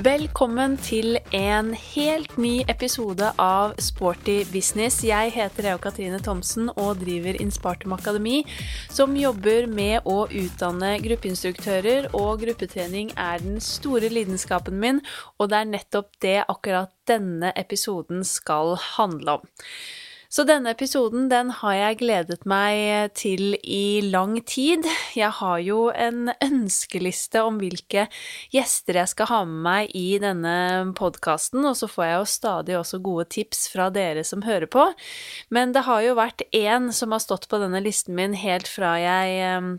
Velkommen til en helt ny episode av Sporty business. Jeg heter Eo Katrine Thomsen og driver Inspartum Akademi, som jobber med å utdanne gruppeinstruktører, og gruppetrening er den store lidenskapen min, og det er nettopp det akkurat denne episoden skal handle om. Så denne episoden den har jeg gledet meg til i lang tid. Jeg har jo en ønskeliste om hvilke gjester jeg skal ha med meg i denne podkasten, og så får jeg jo stadig også gode tips fra dere som hører på. Men det har jo vært én som har stått på denne listen min helt fra jeg eh,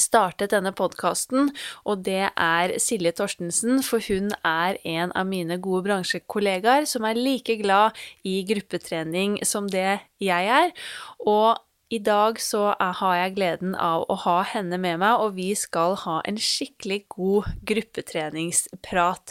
startet denne podkasten, og det er Silje Torstensen, for hun er en av mine gode bransjekollegaer som er like glad i gruppetrening som det jeg er. Og i dag så har jeg gleden av å ha henne med meg, og vi skal ha en skikkelig god gruppetreningsprat.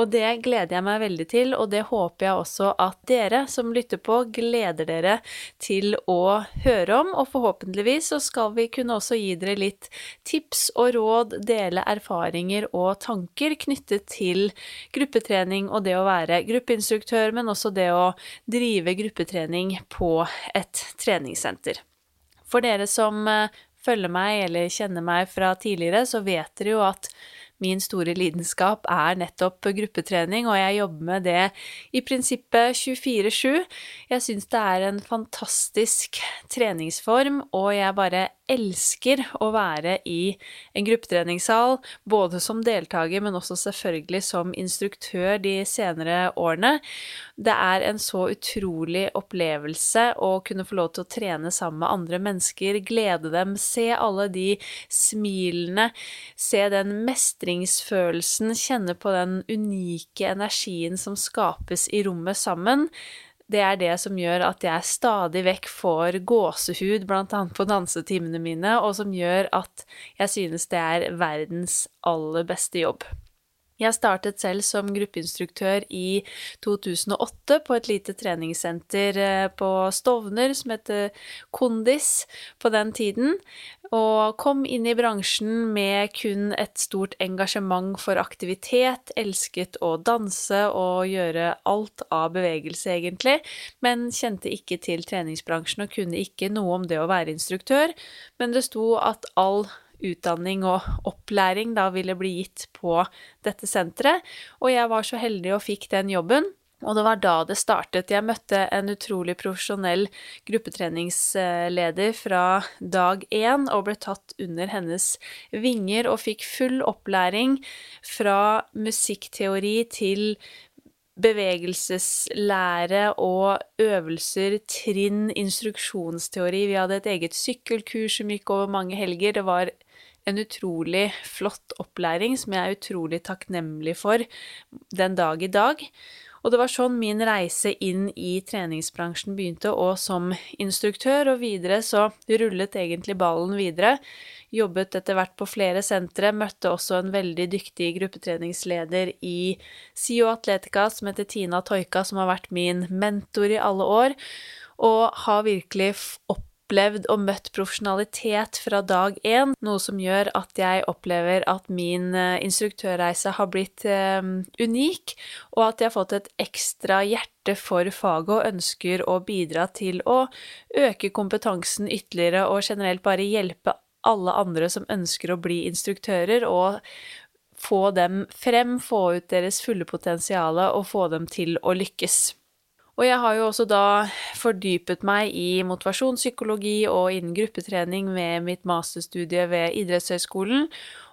Og det gleder jeg meg veldig til, og det håper jeg også at dere som lytter på, gleder dere til å høre om. Og forhåpentligvis så skal vi kunne også gi dere litt tips og råd, dele erfaringer og tanker knyttet til gruppetrening og det å være gruppeinstruktør, men også det å drive gruppetrening på et treningssenter. For dere som eh, følger meg eller kjenner meg fra tidligere, så vet dere jo at min store lidenskap er nettopp gruppetrening, og jeg jobber med det i prinsippet 24-7. Jeg syns det er en fantastisk treningsform, og jeg bare elsker å være i en gruppetreningssal, både som deltaker, men også selvfølgelig som instruktør de senere årene. Det er en så utrolig opplevelse å kunne få lov til å trene sammen med andre mennesker, glede dem, se alle de smilene, se den mestringsfølelsen, kjenne på den unike energien som skapes i rommet sammen det er det som gjør at jeg stadig vekk får gåsehud, blant annet på dansetimene mine, og som gjør at jeg synes det er verdens aller beste jobb. Jeg startet selv som gruppeinstruktør i 2008 på et lite treningssenter eh, på Stovner som heter Kondis på den tiden, og kom inn i bransjen med kun et stort engasjement for aktivitet, elsket å danse og gjøre alt av bevegelse, egentlig, men kjente ikke til treningsbransjen og kunne ikke noe om det å være instruktør, men det sto at all utdanning og opplæring da ville bli gitt på dette senteret, og jeg var så heldig og fikk den jobben. Og det var da det startet. Jeg møtte en utrolig profesjonell gruppetreningsleder fra dag én og ble tatt under hennes vinger og fikk full opplæring fra musikkteori til bevegelseslære og øvelser, trinn, instruksjonsteori. Vi hadde et eget sykkelkurs som gikk over mange helger. Det var en utrolig flott opplæring som jeg er utrolig takknemlig for den dag i dag. Og det var sånn min reise inn i treningsbransjen begynte, og som instruktør, og videre så rullet egentlig ballen videre. Jobbet etter hvert på flere sentre, møtte også en veldig dyktig gruppetreningsleder i SIO Atletica som heter Tina Toika, som har vært min mentor i alle år, og har virkelig opp opplevd og møtt profesjonalitet fra dag én, noe som gjør at jeg opplever at min eh, instruktørreise har blitt eh, unik, og at jeg har fått et ekstra hjerte for faget og ønsker å bidra til å øke kompetansen ytterligere og generelt bare hjelpe alle andre som ønsker å bli instruktører, og få dem frem, få ut deres fulle potensial og få dem til å lykkes. Og jeg har jo også da fordypet meg i motivasjonspsykologi og innen gruppetrening med mitt masterstudie ved Idrettshøgskolen,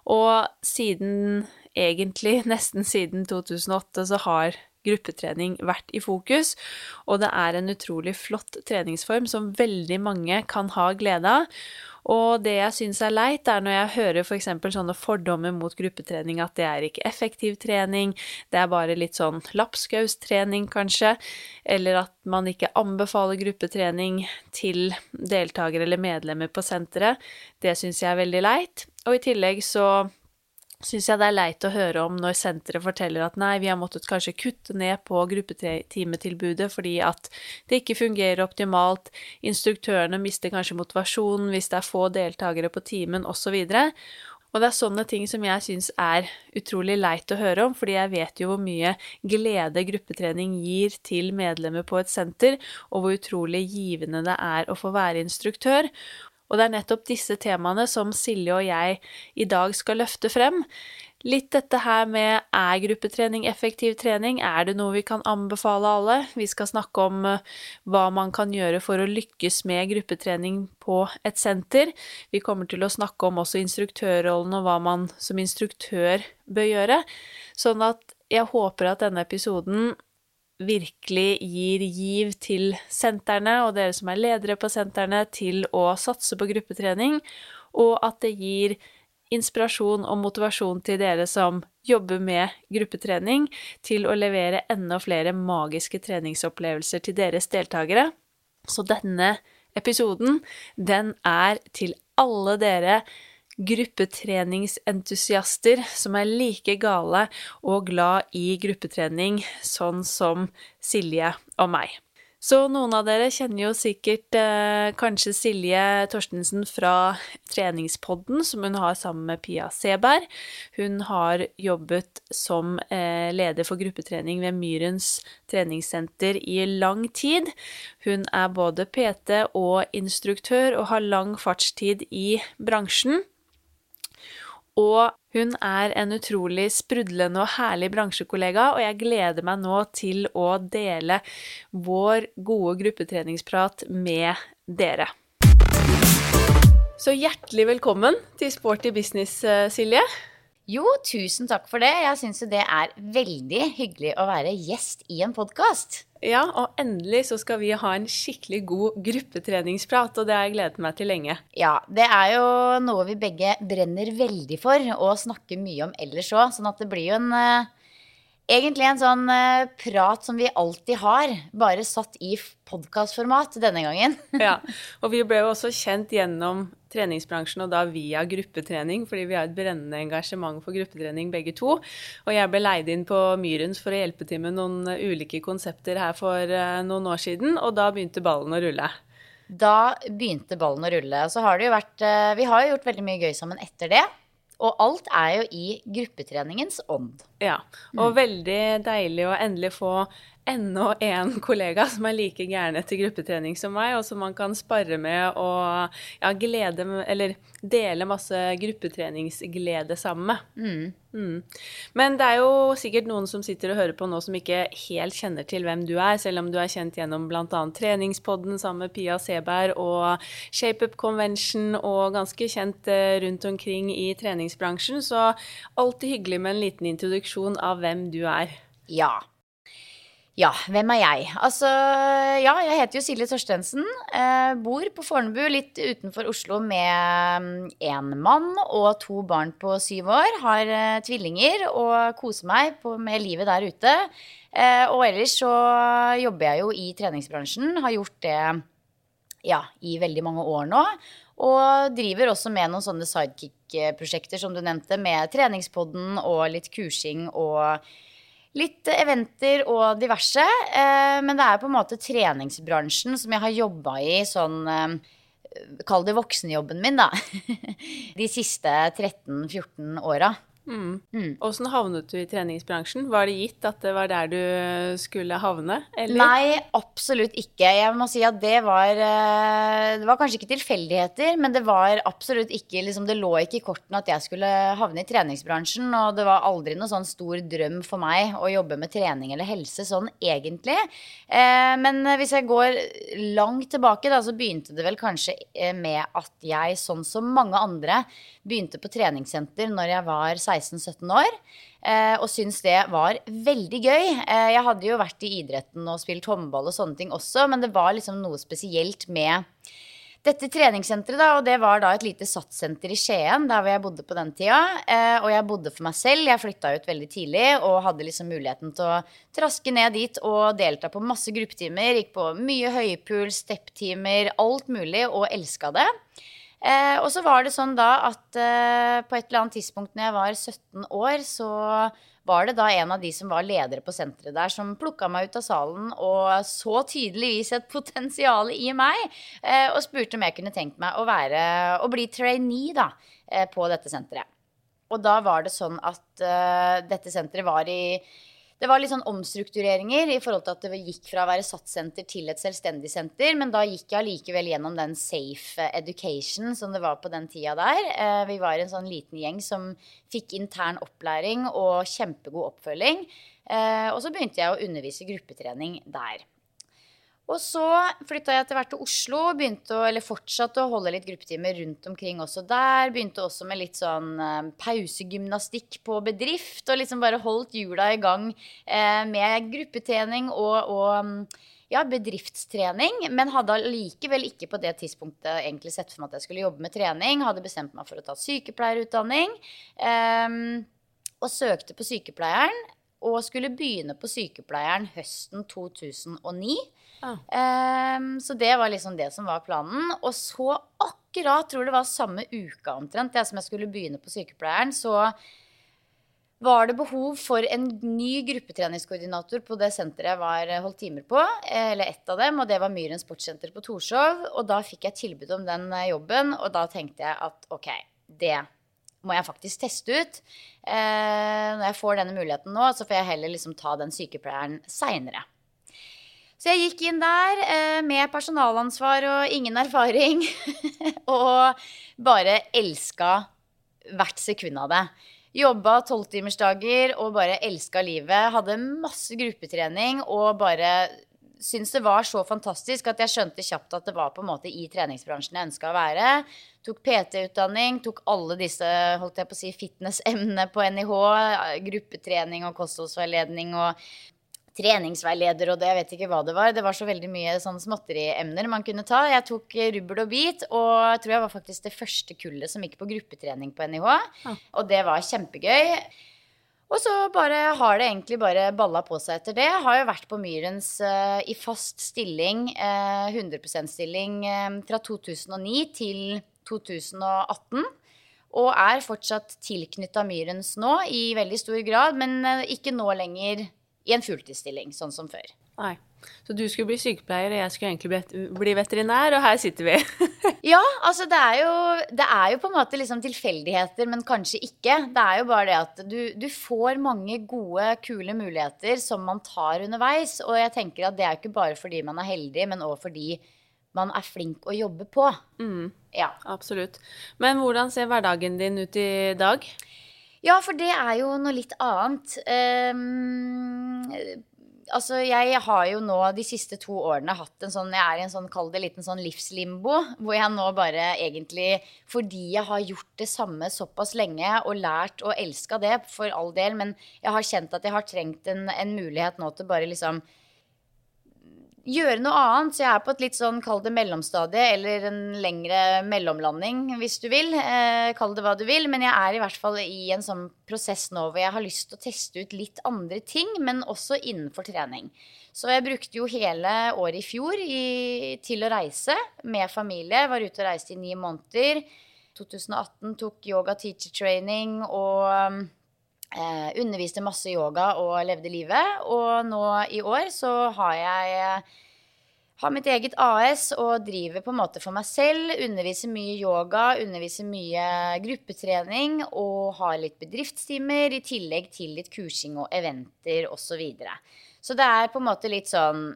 og siden egentlig nesten siden 2008 så har gruppetrening vært i fokus, og det er en utrolig flott treningsform som veldig mange kan ha glede av. Og det jeg syns er leit, er når jeg hører f.eks. For sånne fordommer mot gruppetrening, at det er ikke effektiv trening, det er bare litt sånn lapskaustrening, kanskje, eller at man ikke anbefaler gruppetrening til deltakere eller medlemmer på senteret. Det syns jeg er veldig leit. Og i tillegg så syns jeg det er leit å høre om når senteret forteller at nei, vi har måttet kanskje kutte ned på gruppetimetilbudet fordi at det ikke fungerer optimalt, instruktørene mister kanskje motivasjonen hvis det er få deltakere på timen, osv. Og det er sånne ting som jeg syns er utrolig leit å høre om, fordi jeg vet jo hvor mye glede gruppetrening gir til medlemmer på et senter, og hvor utrolig givende det er å få være instruktør. Og det er nettopp disse temaene som Silje og jeg i dag skal løfte frem. Litt dette her med er gruppetrening effektiv trening? Er det noe vi kan anbefale alle? Vi skal snakke om eh, hva man kan gjøre for å lykkes med gruppetrening på et senter. Vi kommer til å snakke om også instruktørrollen og hva man som instruktør bør gjøre. Sånn at jeg håper at denne episoden virkelig gir giv til sentrene og dere som er ledere på sentrene, til å satse på gruppetrening, og at det gir inspirasjon og motivasjon til dere som jobber med gruppetrening, til å levere enda flere magiske treningsopplevelser til deres deltakere. Så denne episoden, den er til alle dere gruppetreningsentusiaster som er like gale og glad i gruppetrening, sånn som Silje og meg. Så noen av dere kjenner jo sikkert eh, kanskje Silje Torstensen fra treningspodden som hun har sammen med Pia Seberg. Hun har jobbet som eh, leder for gruppetrening ved Myrens treningssenter i lang tid. Hun er både PT og instruktør og har lang fartstid i bransjen. Og hun er en utrolig sprudlende og herlig bransjekollega, og jeg gleder meg nå til å dele vår gode gruppetreningsprat med dere. Så hjertelig velkommen til Sporty business, eh, Silje. Jo, tusen takk for det. Jeg syns jo det er veldig hyggelig å være gjest i en podkast. Ja, og endelig så skal vi ha en skikkelig god gruppetreningsprat, og det har jeg gledet meg til lenge. Ja, det er jo noe vi begge brenner veldig for og snakker mye om ellers òg, sånn at det blir jo en uh, Egentlig en sånn uh, prat som vi alltid har, bare satt i podkastformat denne gangen. ja, og vi ble jo også kjent gjennom treningsbransjen, og da via gruppetrening, fordi vi har et brennende engasjement for gruppetrening begge to. Og jeg ble leid inn på Myrens for å hjelpe til med noen ulike konsepter her for uh, noen år siden, og da begynte ballen å rulle. Da begynte ballen å rulle. Og Så har det jo vært uh, Vi har jo gjort veldig mye gøy sammen etter det. Og alt er jo i gruppetreningens ånd. Ja, og mm. veldig deilig å endelig få enda en kollega som er like gæren til gruppetrening som meg, og som man kan spare med og ja, glede Eller dele masse gruppetreningsglede sammen med. Mm. Mm. Men det er jo sikkert noen som sitter og hører på nå som ikke helt kjenner til hvem du er, selv om du er kjent gjennom bl.a. treningspodden sammen med Pia Seberg og ShapeUp Convention og ganske kjent eh, rundt omkring i treningsbransjen. Så alltid hyggelig med en liten introduksjon av hvem du er. Ja. Ja, hvem er jeg? Altså, ja, jeg heter jo Silje Torstensen. Eh, bor på Fornebu, litt utenfor Oslo, med én mm, mann og to barn på syv år. Har eh, tvillinger og koser meg på, med livet der ute. Eh, og ellers så jobber jeg jo i treningsbransjen. Har gjort det ja, i veldig mange år nå. Og driver også med noen sånne sidekick-prosjekter som du nevnte, med treningspodden og litt kursing og Litt eventer og diverse. Eh, men det er på en måte treningsbransjen som jeg har jobba i sånn eh, Kall det voksenjobben min, da. De siste 13-14 åra. Mm. Mm. havnet du i treningsbransjen? Var det gitt at det var der du skulle havne? Eller? Nei, absolutt ikke. Jeg må si at det var eh, Det var kanskje ikke tilfeldigheter, men det var absolutt ikke liksom, Det lå ikke i kortene at jeg skulle havne i treningsbransjen. Og det var aldri noe sånn stor drøm for meg å jobbe med trening eller helse sånn egentlig. Eh, men hvis jeg går langt tilbake, da, så begynte det vel kanskje eh, med at jeg, sånn som mange andre, begynte på treningssenter når jeg var 16-17 år. Eh, og syntes det var veldig gøy. Eh, jeg hadde jo vært i idretten og spilt håndball og sånne ting også, men det var liksom noe spesielt med dette treningssenteret, da, og det var da et lite satssenter i Skien, der hvor jeg bodde på den tida. Eh, og jeg bodde for meg selv. Jeg flytta ut veldig tidlig og hadde liksom muligheten til å traske ned dit og delta på masse gruppetimer. Gikk på mye høypuls, stepptimer, alt mulig, og elska det. Eh, og så var det sånn da at eh, på et eller annet tidspunkt når jeg var 17 år, så var det da en av de som var ledere på senteret der, som plukka meg ut av salen og så tydeligvis et potensial i meg, eh, og spurte om jeg kunne tenkt meg å være å bli trainee da, eh, på dette senteret. Og da var det sånn at uh, dette senteret var i det var litt sånn omstruktureringer i forhold til at det gikk fra å være SATS-senter til et selvstendig senter. Men da gikk jeg allikevel gjennom den safe education som det var på den tida der. Uh, vi var en sånn liten gjeng som fikk intern opplæring og kjempegod oppfølging. Uh, og så begynte jeg å undervise gruppetrening der. Og så flytta jeg etter hvert til Oslo, begynte å, eller fortsatte å holde litt gruppetimer rundt omkring også der. Begynte også med litt sånn eh, pausegymnastikk på bedrift, og liksom bare holdt hjula i gang eh, med gruppetrening og, og mm, ja, bedriftstrening, men hadde likevel ikke på det tidspunktet egentlig sett for meg at jeg skulle jobbe med trening. Hadde bestemt meg for å ta sykepleierutdanning. Eh, og søkte på sykepleieren, og skulle begynne på sykepleieren høsten 2009. Ah. Um, så det var liksom det som var planen. Og så akkurat, tror det var samme uka omtrent, det som jeg skulle begynne på sykepleieren, så var det behov for en ny gruppetreningskoordinator på det senteret jeg var eh, holdt timer på. Eller ett av dem, og det var Myren sportssenter på Torshov. Og da fikk jeg tilbud om den eh, jobben, og da tenkte jeg at ok, det må jeg faktisk teste ut. Eh, når jeg får denne muligheten nå, så får jeg heller liksom ta den sykepleieren seinere. Så jeg gikk inn der eh, med personalansvar og ingen erfaring. og bare elska hvert sekund av det. Jobba tolvtimersdager og bare elska livet. Hadde masse gruppetrening og bare syntes det var så fantastisk at jeg skjønte kjapt at det var på en måte i treningsbransjen jeg ønska å være. Tok PT-utdanning, tok alle disse holdt jeg på å si, fitness-emnene på NIH. Gruppetrening og kostholdsveiledning og treningsveileder og det, jeg vet ikke hva det var. Det var så veldig mye sånn småtteriemner man kunne ta. Jeg tok rubbel og bit, og jeg tror jeg var faktisk det første kullet som gikk på gruppetrening på NIH. Ja. Og det var kjempegøy. Og så bare har det egentlig bare balla på seg etter det. Har jo vært på Myrens uh, i fast stilling, uh, eh, 100 %-stilling, uh, fra 2009 til 2018. Og er fortsatt tilknytta Myrens nå i veldig stor grad, men ikke nå lenger i en fulltidsstilling, sånn som før. Nei. Så du skulle bli sykepleier, og jeg skulle egentlig bli veterinær, og her sitter vi. ja, altså det er, jo, det er jo på en måte liksom tilfeldigheter, men kanskje ikke. Det er jo bare det at du, du, får mange gode, kule muligheter som man tar underveis. Og jeg tenker at det er ikke bare fordi man er heldig, men òg fordi man er flink å jobbe på. Mm, ja. Absolutt. Men hvordan ser hverdagen din ut i dag? Ja, for det er jo noe litt annet. Um, altså, jeg har jo nå de siste to årene hatt en sånn Jeg er i en sånn, kall det liten sånn livslimbo. Hvor jeg nå bare egentlig Fordi jeg har gjort det samme såpass lenge og lært og elska det, for all del, men jeg har kjent at jeg har trengt en, en mulighet nå til bare liksom gjøre noe annet. Så jeg er på et litt sånn, kall det mellomstadie, eller en lengre mellomlanding, hvis du vil. Eh, kall det hva du vil. Men jeg er i hvert fall i en sånn prosess nå hvor jeg har lyst til å teste ut litt andre ting, men også innenfor trening. Så jeg brukte jo hele året i fjor i, til å reise med familie. Var ute og reiste i ni måneder. 2018 tok yoga teacher training og Eh, underviste masse yoga og levde livet. Og nå i år så har jeg har mitt eget AS og driver på en måte for meg selv. Underviser mye yoga, underviser mye gruppetrening og har litt bedriftstimer i tillegg til litt kursing og eventer osv. Så, videre. så det er på en måte litt sånn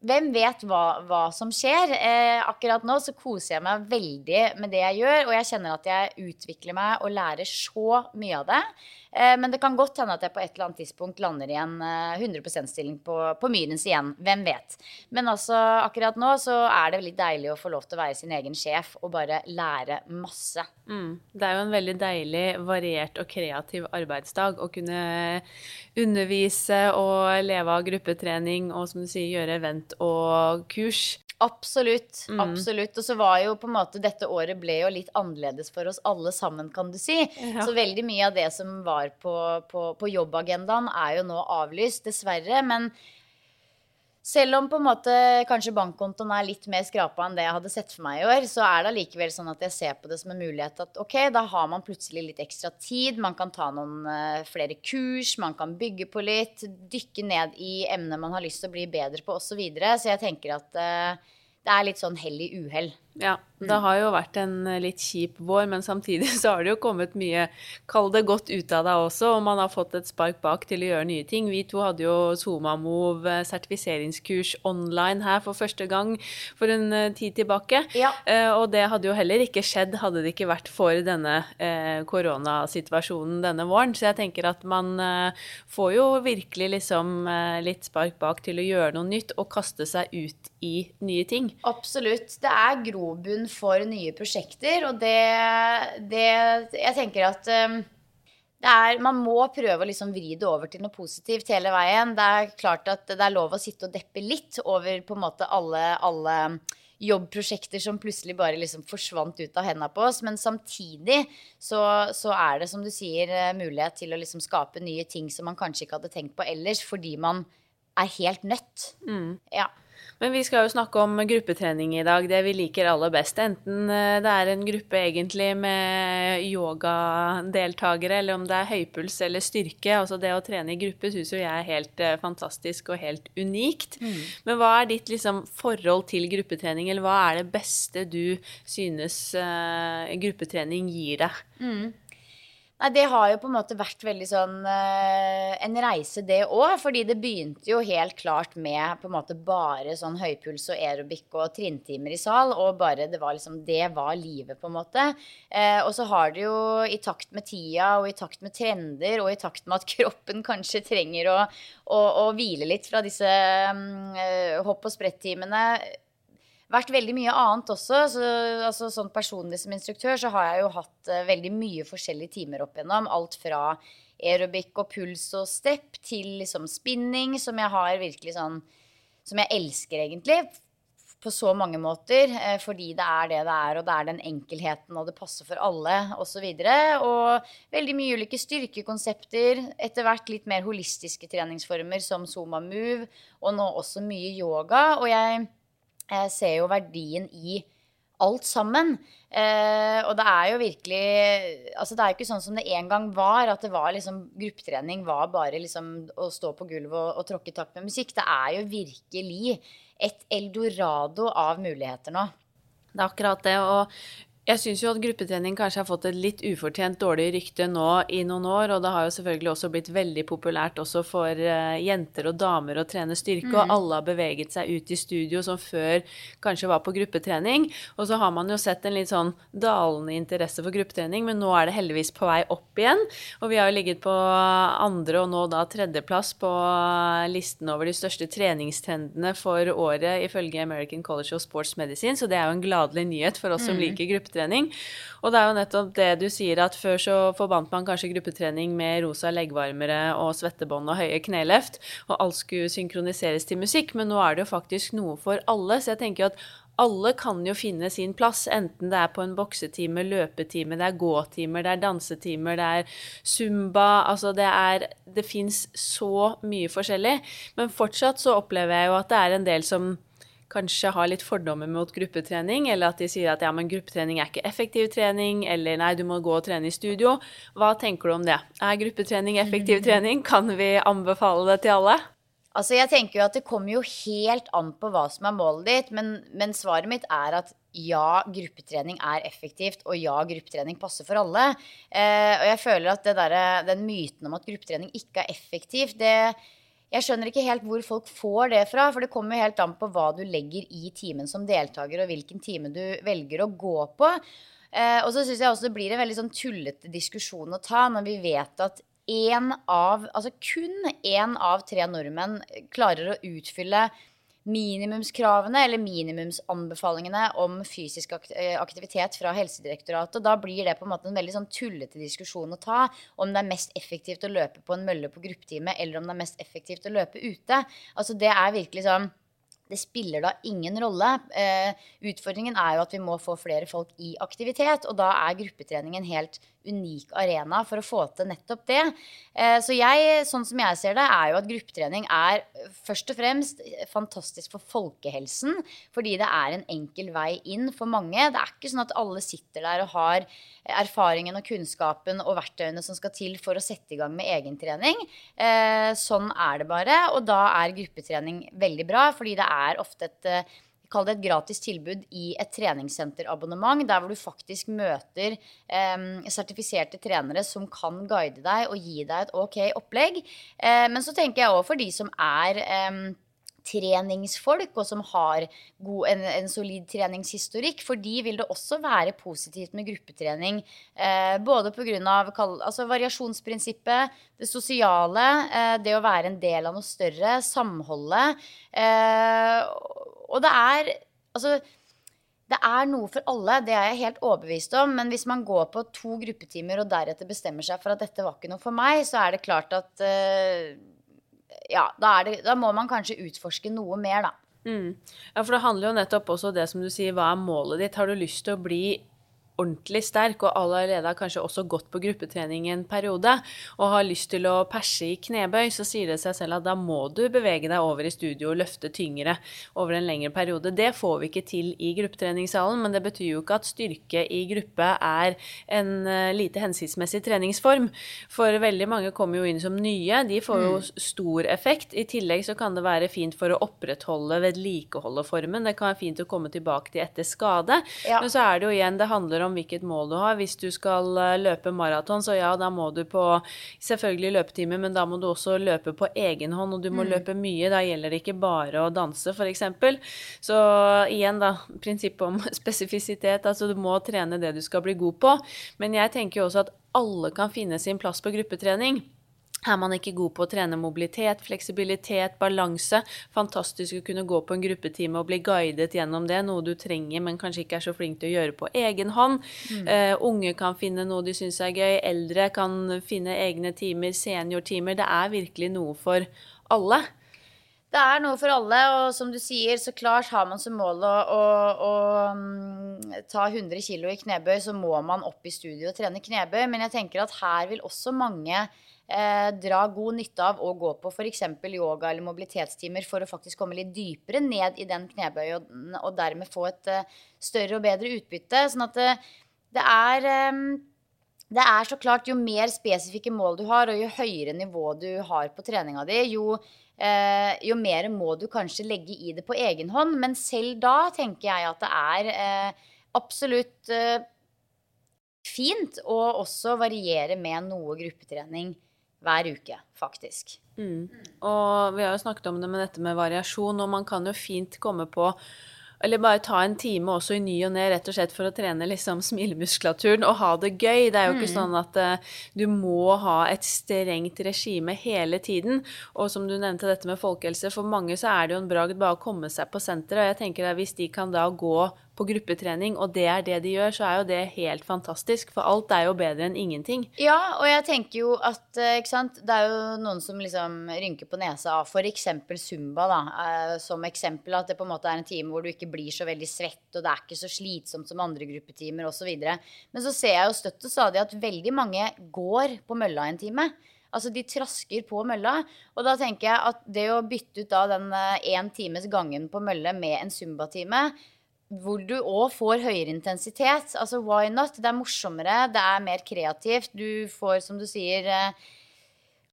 hvem vet hva, hva som skjer? Eh, akkurat nå så koser jeg meg veldig med det jeg gjør, og jeg kjenner at jeg utvikler meg og lærer så mye av det. Eh, men det kan godt hende at jeg på et eller annet tidspunkt lander i en 100 eh, %-stilling på, på Myrens igjen. Hvem vet. Men altså, akkurat nå så er det veldig deilig å få lov til å være sin egen sjef og bare lære masse. Mm. Det er jo en veldig deilig, variert og kreativ arbeidsdag å kunne undervise og leve av gruppetrening og som du sier, gjøre event og kurs. Absolutt. Mm. Absolutt. Og så var jo på en måte dette året ble jo litt annerledes for oss alle sammen, kan du si. Ja. Så veldig mye av det som var på, på, på jobbagendaen, er jo nå avlyst, dessverre. Men selv om på en måte kanskje bankkontoen er litt mer skrapa enn det jeg hadde sett for meg i år, så er det allikevel sånn at jeg ser på det som en mulighet at ok, da har man plutselig litt ekstra tid. Man kan ta noen uh, flere kurs, man kan bygge på litt, dykke ned i emner man har lyst til å bli bedre på osv. Så, videre. så jeg tenker at uh, det er litt sånn hell i uhell. Ja, det har jo vært en eh, litt kjip vår, men samtidig så har det jo kommet mye, kall det godt ut av deg også, og man har fått et spark bak til å gjøre nye ting. Vi to hadde jo SomaMove eh, sertifiseringskurs online her for første gang for en eh, tid tilbake. Ja. Og det hadde jo heller ikke skjedd hadde det ikke vært for denne koronasituasjonen denne våren. Så jeg tenker at man får jo virkelig liksom litt spark bak til å gjøre noe nytt og kaste seg ut i nye ting. Absolutt. Det er grobunn for nye prosjekter. Og det, det Jeg tenker at um, er, man må prøve å liksom vri det over til noe positivt hele veien. Det er klart at det er lov å sitte og deppe litt over på en måte alle, alle jobbprosjekter som plutselig bare liksom forsvant ut av hendene på oss. Men samtidig så, så, er det, som du sier, eh, mulighet til å liksom skape nye ting som man kanskje ikke hadde tenkt på ellers, fordi man er helt nødt. Mm. Ja. Men vi skal jo snakke om gruppetrening i dag, det vi liker aller best. Enten eh, det er en gruppe egentlig med yogadeltakere, eller om det er høypuls eller styrke. Altså det å trene i gruppe syns jo jeg er helt eh, fantastisk og helt unikt. Mm. Men hva er ditt liksom, forhold til gruppetrening, eller hva er det beste du synes uh, gruppetrening gir deg? Mm. Nei, det har jo på en måte vært veldig sånn uh, en reise, det òg. Fordi det begynte jo helt klart med på en måte bare sånn høypuls og aerobic og trinntimer i sal. Og bare det var liksom Det var livet, på en måte. Uh, og så har det jo i takt med tida og i takt med trender og i takt med at kroppen kanskje trenger å, å, å hvile litt fra disse um, hopp- og sprett-timene vært veldig mye annet også. Så, altså, sånn personlig som instruktør så har jeg jo hatt uh, veldig mye forskjellige timer opp igjennom. Alt fra aerobic og puls og step til liksom spinning, som jeg har virkelig sånn Som jeg elsker, egentlig. På så mange måter. Uh, fordi det er det det er, og det er den enkelheten, og det passer for alle, osv. Og, så og veldig mye ulike styrkekonsepter. Etter hvert litt mer holistiske treningsformer som Zuma Move, og nå også mye yoga. Og jeg jeg ser jo verdien i alt sammen. Eh, og det er jo virkelig Altså det er jo ikke sånn som det en gang var, at det var liksom gruppetrening var bare liksom å stå på gulvet og, og tråkke i takt med musikk. Det er jo virkelig et eldorado av muligheter nå. Det er akkurat det. Og jeg syns jo at gruppetrening kanskje har fått et litt ufortjent dårlig rykte nå i noen år, og det har jo selvfølgelig også blitt veldig populært også for uh, jenter og damer å trene styrke, mm. og alle har beveget seg ut i studio som før kanskje var på gruppetrening. Og så har man jo sett en litt sånn dalende interesse for gruppetrening, men nå er det heldigvis på vei opp igjen. Og vi har jo ligget på andre og nå da tredjeplass på listen over de største treningstrendene for året ifølge American College of Sports Medicine, så det er jo en gladelig nyhet for oss mm. som liker gruppetrening gruppetrening. Og det er jo nettopp det du sier, at før så forbandt man kanskje gruppetrening med rosa leggvarmere og svettebånd og høye kneløft, og alt skulle synkroniseres til musikk, men nå er det jo faktisk noe for alle. Så jeg tenker jo at alle kan jo finne sin plass, enten det er på en boksetime, løpetime, det er gåtimer, det er dansetimer, det er zumba Altså det er Det fins så mye forskjellig. Men fortsatt så opplever jeg jo at det er en del som kanskje har litt fordommer mot gruppetrening, eller at de sier at ja, men gruppetrening er ikke effektiv trening, eller nei, du må gå og trene i studio. Hva tenker du om det? Er gruppetrening effektiv trening? Kan vi anbefale det til alle? Altså, jeg tenker jo at Det kommer jo helt an på hva som er målet ditt, men, men svaret mitt er at ja, gruppetrening er effektivt, og ja, gruppetrening passer for alle. Eh, og jeg føler at der, den myten om at gruppetrening ikke er effektivt, det, jeg skjønner ikke helt hvor folk får det fra, for det kommer jo helt an på hva du legger i timen som deltaker, og hvilken time du velger å gå på. Eh, og så syns jeg også det blir en veldig sånn tullete diskusjon å ta når vi vet at en av, altså kun én av tre nordmenn klarer å utfylle minimumskravene eller minimumsanbefalingene om fysisk eh, aktivitet fra Helsedirektoratet. Da blir det på en måte en veldig sånn tullete diskusjon å ta om det er mest effektivt å løpe på en mølle på gruppetime, eller om det er mest effektivt å løpe ute. Altså Det er virkelig sånn det spiller da ingen rolle. Eh, utfordringen er jo at vi må få flere folk i aktivitet, og da er gruppetreningen helt unik arena for å få til nettopp det. Eh, så jeg, sånn som jeg ser det, er jo at gruppetrening er først og fremst fantastisk for folkehelsen, fordi det er en enkel vei inn for mange. Det er ikke sånn at alle sitter der og har erfaringen og kunnskapen og verktøyene som skal til for å sette i gang med egentrening. Eh, sånn er det bare, og da er gruppetrening veldig bra, fordi det er ofte et kall det et gratis tilbud i et treningssenterabonnement, der hvor du faktisk møter eh, sertifiserte trenere som kan guide deg og gi deg et ok opplegg. Eh, men så tenker jeg òg for de som er eh, treningsfolk, og som har god, en, en, solid treningshistorikk. For de vil det også være positivt med gruppetrening. Eh, både pga. Altså variasjonsprinsippet, det sosiale, eh, det å være en del av noe større, samholdet. Eh, og det er Altså det er noe for alle, det er jeg helt overbevist om. Men hvis man går på to gruppetimer og deretter bestemmer seg for at dette var ikke noe for meg, så er det klart at uh, ja, da, det, da, må man kanskje utforske noe mer, da. Mm. Ja, for det handler jo nettopp også det som du sier, hva er målet ditt? Har du lyst til å bli ordentlig sterk, og allerede har kanskje også gått på gruppetrening en periode, og har lyst til å perse i knebøy, så sier det seg selv at da må du bevege deg over i studio og løfte tyngre over en lengre periode. Det får vi ikke til i gruppetreningssalen, men det betyr jo ikke at styrke i gruppe er en uh, lite hensiktsmessig treningsform. For veldig mange kommer jo inn som nye. De får jo mm. stor effekt. I tillegg så kan det være fint for å opprettholde, vedlikeholde formen. Det kan være fint å komme tilbake til etter skade. Ja. Men så er det jo igjen, det handler om om hvilket mål du har. Hvis du skal eh, løpe maraton, så ja, da må du på selvfølgelig løpetime, men da må du også løpe på egen hånd, og du må mm. løpe mye. Da gjelder det ikke bare å danse, f.eks. Så igjen, da, prinsippet om spesifisitet. Altså du må trene det du skal bli god på. Men jeg tenker jo også at alle kan finne sin plass på gruppetrening. Er man ikke god på å trene mobilitet, fleksibilitet, balanse? Fantastisk å kunne gå på en gruppetime og bli guidet gjennom det, noe du trenger, men kanskje ikke er så flink til å gjøre på egen hånd. Mm. Uh, unge kan finne noe de syns er gøy, eldre kan finne egne timer, seniortimer. Det er virkelig noe for alle. Det er noe for alle, og som du sier, så klart har man som mål å, å, å um, ta 100 kg i knebøy, så må man opp i studio og trene knebøy. Men jeg tenker at her vil også mange eh, dra god nytte av å gå på f.eks. yoga eller mobilitetstimer for å faktisk komme litt dypere ned i den knebøyen og, og dermed få et eh, større og bedre utbytte. Sånn at det, eh, det er eh, det er så klart Jo mer spesifikke mål du har, og jo høyere nivå du har på treninga di, jo, eh, jo mer må du kanskje legge i det på egen hånd. Men selv da tenker jeg at det er eh, absolutt eh, fint å også variere med noe gruppetrening hver uke, faktisk. Mm. Og vi har jo snakket om det med dette med variasjon, og man kan jo fint komme på eller bare ta en time også i ny og ne, rett og slett for å trene liksom smilemuskulaturen og ha det gøy. Det er jo ikke mm. sånn at uh, du må ha et strengt regime hele tiden. Og som du nevnte dette med folkehelse, for mange så er det jo en bragd bare å komme seg på senteret. Og jeg tenker at hvis de kan da gå på gruppetrening, og det er det de gjør, så er jo det helt fantastisk. For alt er jo bedre enn ingenting. Ja, og jeg tenker jo at eh, ikke sant, det er jo noen som liksom rynker på nesa av f.eks. Zumba, da. Eh, som eksempel at det på en måte er en time hvor du ikke blir så veldig svett, og det er ikke så slitsomt som andre gruppetimer osv. Men så ser jeg jo støtt og stadig at veldig mange går på mølla en time. Altså De trasker på mølla. Og da tenker jeg at det å bytte ut da den én eh, times gangen på mølle med en zumba-time, hvor du òg får høyere intensitet. Altså why not? Det er morsommere, det er mer kreativt. Du får, som du sier, eh,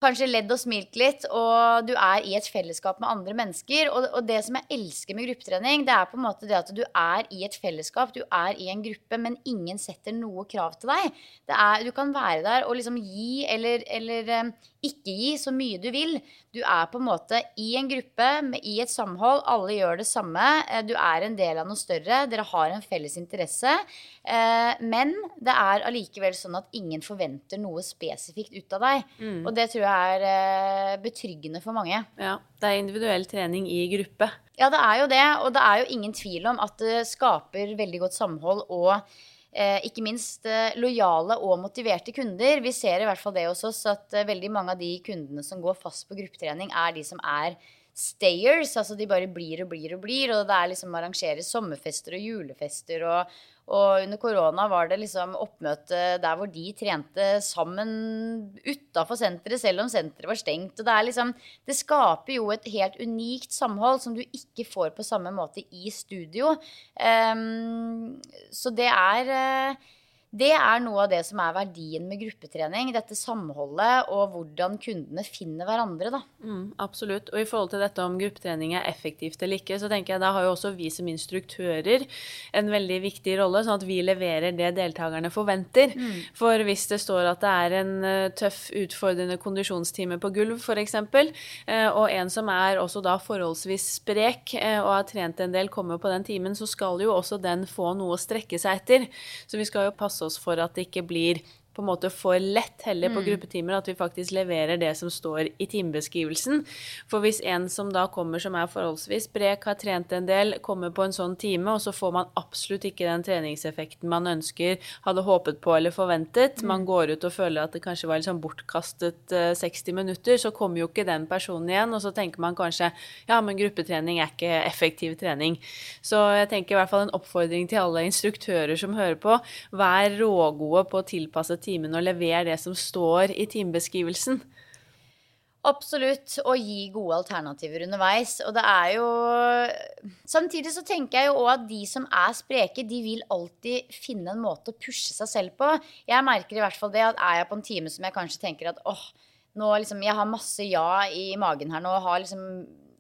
kanskje ledd og smilt litt, og du er i et fellesskap med andre mennesker. Og, og, det som jeg elsker med gruppetrening, det er på en måte det at du er i et fellesskap, du er i en gruppe, men ingen setter noe krav til deg. Er, du kan være der og liksom gi eller, eller um, ikke gi så mye du vil. Du er på en måte i en gruppe, i et samhold. Alle gjør det samme. Eh, du er en del av noe større. Dere har en felles interesse. Eh, men det er allikevel sånn at ingen forventer noe spesifikt ut av deg. Mm. Og det tror jeg er eh, betryggende for mange. Ja, Det er individuell trening i gruppe. Ja, det er jo det. Og det er jo ingen tvil om at det skaper veldig godt samhold og eh, ikke minst eh, lojale og motiverte kunder. Vi ser i hvert fall det hos oss at eh, veldig mange av de kundene som går fast på gruppetrening, er de som er stayers. Altså de bare blir og blir og blir. Og det er liksom arrangeres sommerfester og julefester og, og under korona var det liksom oppmøte der hvor de trente sammen utafor senteret, selv om senteret var stengt. Og det er liksom Det skaper jo et helt unikt samhold som du ikke får på samme måte i studio. Um, så det er uh, det er noe av det som er verdien med gruppetrening. Dette samholdet og hvordan kundene finner hverandre, da. Mm, absolutt. Og i forhold til dette om gruppetrening er effektivt eller ikke, så tenker jeg da har jo også vi som instruktører en veldig viktig rolle, sånn at vi leverer det deltakerne forventer. Mm. For hvis det står at det er en uh, tøff, utfordrende kondisjonstime på gulv, f.eks., uh, og en som er også da forholdsvis sprek uh, og har trent en del, kommer på den timen, så skal jo også den få noe å strekke seg etter. Så vi skal jo passe oss for at det ikke blir på en måte for lett heller på mm. gruppetimer, at vi faktisk leverer det som står i timebeskrivelsen. For hvis en som da kommer som er forholdsvis brek, har trent en del, kommer på en sånn time, og så får man absolutt ikke den treningseffekten man ønsker, hadde håpet på eller forventet, man mm. går ut og føler at det kanskje var sånn bortkastet uh, eh, 60 minutter, så kommer jo ikke den personen igjen, og så tenker man kanskje ja, men gruppetrening er ikke effektiv trening. Så jeg tenker i hvert fall en oppfordring til alle instruktører som hører på, vær rågode på å tilpasse timen og levere det som står i timebeskrivelsen. Absolutt. Og gi gode alternativer underveis. Og det er jo Samtidig så tenker jeg jo òg at de som er spreke, de vil alltid finne en måte å pushe seg selv på. Jeg merker i hvert fall det at er jeg på en time som jeg kanskje tenker at åh, nå liksom Jeg har masse ja i magen her nå og har liksom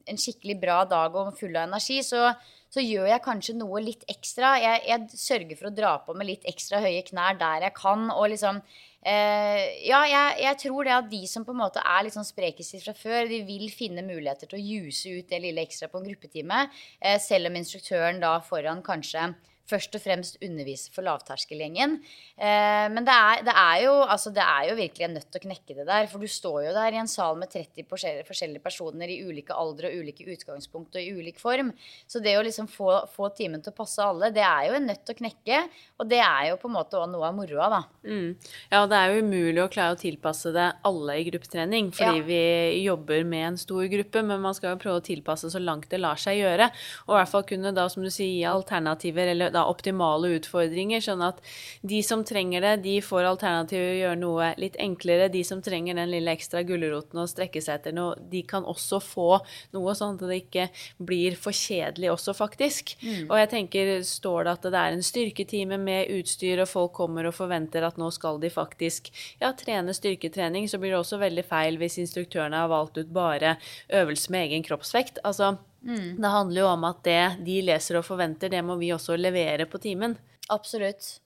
en skikkelig bra dag og full av energi, så så gjør jeg kanskje noe litt ekstra. Jeg, jeg, sørger for å dra på med litt ekstra høye knær der jeg kan. Og liksom eh, Ja, jeg, jeg, tror det at de som på en måte er litt sånn sprekest fra før, de vil finne muligheter til å juse ut det lille ekstra på en gruppetime. Eh, selv om instruktøren da foran kanskje først og fremst undervise for lavterskelgjengen. Eh, men det er, det, er jo, altså det er, jo, virkelig en nødt til å knekke det der. For du står jo der i en sal med 30 forskjellige personer i ulike aldre og ulike utgangspunkt og i ulik form. Så det å liksom få, få, timen til å passe alle, det er jo en nødt til å knekke. Og det er jo på en måte òg noe av moroa, da. Mm. Ja, det er jo umulig å klare å tilpasse det alle i gruppetrening, fordi ja. vi jobber med en stor gruppe, men man skal jo prøve å tilpasse så langt det lar seg gjøre. Og i hvert fall kunne da, som du sier, gi alternativer eller da optimale utfordringer, sånn at de som trenger det, de får alternativet å gjøre noe litt enklere. De som trenger den lille ekstra gulroten og strekke seg etter noe, de kan også få noe, sånn at det ikke blir for kjedelig også, faktisk. Mm. Og jeg tenker, står det at det er en styrketime med utstyr, og folk kommer og forventer at nå skal de faktisk ja, trene styrketrening, så blir det også veldig feil hvis instruktørene har valgt ut bare øvelse med egen kroppsvekt. Altså, Mm. Det handler jo om at det de leser og forventer, det må vi også levere på timen. Absolutt.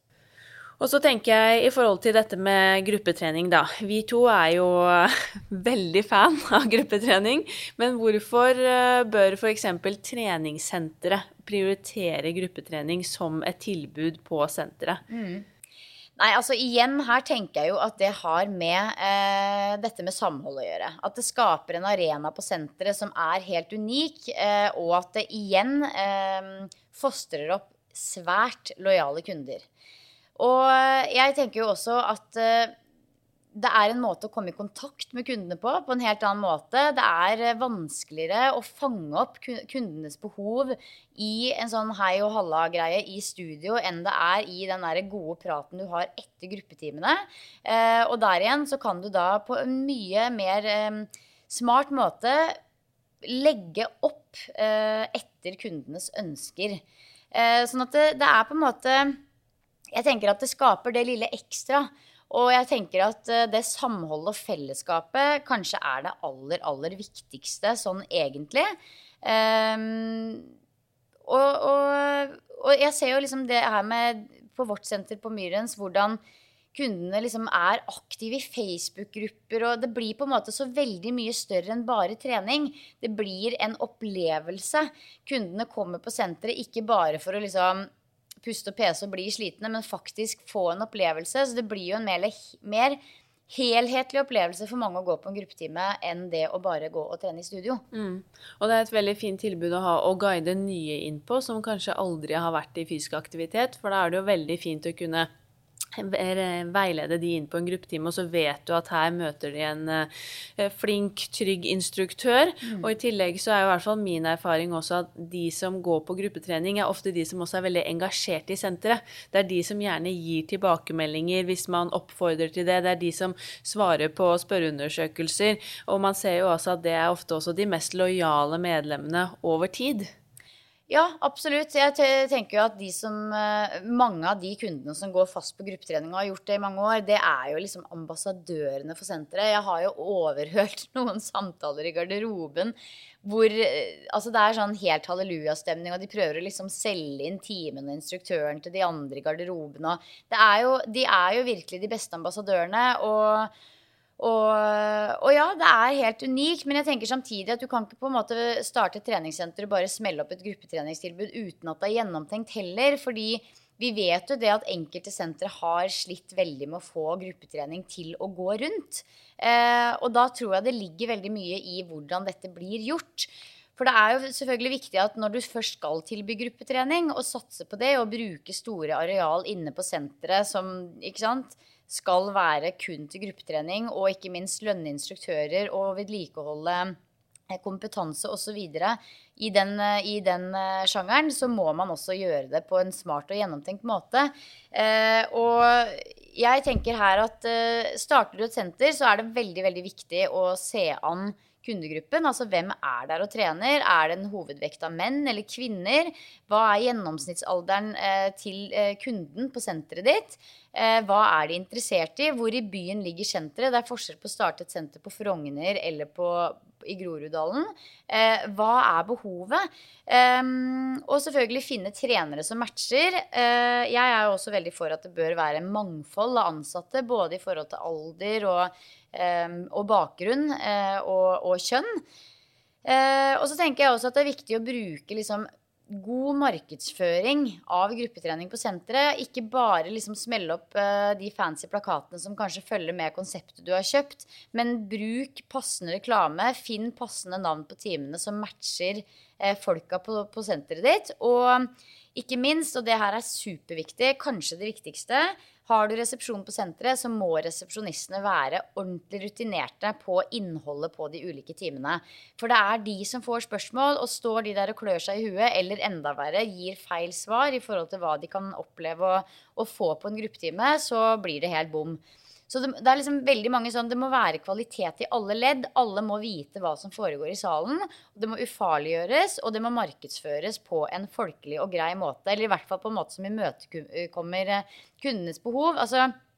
Og så tenker jeg i forhold til dette med gruppetrening, da. Vi to er jo veldig fan av gruppetrening. Men hvorfor eh, bør f.eks. treningssenteret prioritere gruppetrening som et tilbud på senteret? Mm. Nei, altså igjen her tenker jeg jo at det har med eh, dette med samhold å gjøre. At det skaper en arena på senteret som er helt unik, eh, og at det igjen eh, fostrer opp svært lojale kunder. Og jeg tenker jo også at eh, det er en måte å komme i kontakt med kundene på på en helt annen måte. Det er eh, vanskeligere å fange opp kundenes behov i en sånn hei og halla-greie i studio enn det er i den der gode praten du har etter gruppetimene. Eh, og der igjen så kan du da på en mye mer eh, smart måte legge opp etter kundenes ønsker. Sånn at det, det er på en måte Jeg tenker at det skaper det lille ekstra. Og jeg tenker at eh, det samholdet og fellesskapet kanskje er det aller, aller viktigste sånn egentlig. Um, og, og, og, jeg ser jo liksom det her med på vårt senter på Myrens hvordan kundene liksom er aktive i Facebook-grupper, og det blir på en måte så veldig mye større enn bare trening. Det blir en opplevelse. Kundene kommer på senteret ikke bare for å liksom puste og pese og bli slitne, men faktisk få en opplevelse. Så det blir jo en mer, mer helhetlig opplevelse for mange å gå på en gruppetime enn det å bare gå og trene i studio. Mm. Og det er et veldig fint tilbud å ha å guide nye inn på, som kanskje aldri har vært i fysisk aktivitet. For da er det jo veldig fint å kunne veilede de inn på en gruppetime, og så vet du at her møter de en uh, flink, trygg instruktør. Mm. Og i tillegg så er jo i hvert fall min erfaring også at de som går på gruppetrening, er ofte de som også er veldig engasjerte i senteret. Det er de som gjerne gir tilbakemeldinger hvis man oppfordrer til det. Det er de som svarer på spørreundersøkelser. Og man ser jo også at det er ofte også de mest lojale medlemmene over tid. Ja, absolutt. Jeg tenker jo at de som, eh, mange av de kundene som går fast på gruppetrening og har gjort det i mange år, det er jo liksom ambassadørene for senteret. Jeg har jo overhørt noen samtaler i garderoben hvor eh, altså det er sånn helt hallelujastemning, og de prøver å liksom selge inn timen og instruktøren til de andre i garderoben. Og det er jo, de er jo virkelig de beste ambassadørene. og og, og, ja, det er helt unikt, men jeg tenker samtidig at du kan ikke på en måte starte et treningssenter og bare smelle opp et gruppetreningstilbud uten at det er gjennomtenkt heller. Fordi vi vet jo det at enkelte sentre har slitt veldig med å få gruppetrening til å gå rundt. Eh, og da tror jeg det ligger veldig mye i hvordan dette blir gjort. For det er jo selvfølgelig viktig at når du først skal tilby gruppetrening, og satse på det og bruke store areal inne på senteret som ikke sant, skal være kun til gruppetrening, og ikke minst lønne instruktører og vedlikeholde eh, kompetanse osv. I, den, eh, I den eh, sjangeren så må man også gjøre det på en smart og gjennomtenkt måte. Eh, og jeg tenker her at eh, starter du et senter, så er det veldig, veldig viktig å se an kundegruppen. Altså hvem er der og trener? Er det en hovedvekt av menn eller kvinner? Hva er gjennomsnittsalderen eh, til eh, kunden på senteret ditt? Eh, hva er de interessert i? Hvor i byen ligger senteret? Det er forskjell på å starte et senter på Frogner eller på, i Groruddalen. Hva er behovet? Eh, og selvfølgelig finne trenere som matcher. Jeg er jo også veldig for at det bør være mangfold av ansatte, både i forhold til alder og, og bakgrunn eh, og, og, kjønn. og så tenker jeg også at det er viktig å bruke liksom god markedsføring av gruppetrening på senteret. Ikke bare liksom smelle opp uh, de fancy plakatene som kanskje følger med konseptet du har kjøpt, men bruk passende reklame. Finn passende navn på timene som matcher uh, folka på, på senteret ditt. Og ikke minst, og det her er superviktig, kanskje det viktigste, har du resepsjon på senteret, så må resepsjonistene være ordentlig rutinerte på innholdet på de ulike timene. For det er de som får spørsmål, og står de der og klør seg i huet, eller enda verre, gir feil svar i forhold til hva de kan oppleve å, få på en gruppetime, så blir det helt bom. Så det, det, er liksom veldig mange sånn Det må være kvalitet i alle ledd. Alle må vite hva som foregår i salen. Det må ufarliggjøres, og det må markedsføres på en folkelig og grei måte. Eller i hvert fall på en måte som imøtekommer kundenes behov. Altså Eh,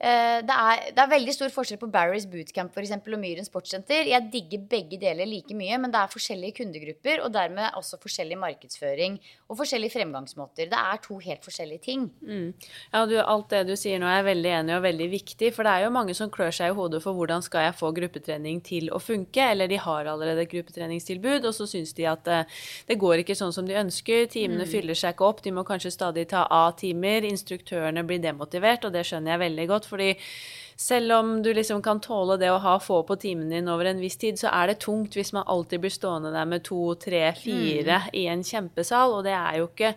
det er, det er, veldig stor forskjell på Barry's Bootcamp for eksempel, og Myren Sportssenter. Jeg digger begge deler like mye, men det er forskjellige kundegrupper og dermed også forskjellig markedsføring og forskjellige fremgangsmåter. Det er to helt forskjellige ting. Mm. Ja, du, Alt det du sier nå er jeg veldig enig og veldig viktig, for det er jo mange som klør seg i hodet for hvordan skal jeg få gruppetrening til å funke, eller de har allerede et gruppetreningstilbud, og så syns de at det, eh, det går ikke sånn som de ønsker, timene mm. fyller seg ikke opp, de må kanskje stadig ta A-timer, instruktørene blir demotivert, og det skjønner jeg veldig godt fordi selv om du liksom kan tåle det å ha få på timen din over en viss tid, så er det tungt hvis man alltid blir stående der med to, tre, fire mm. i en kjempesal, og det er jo ikke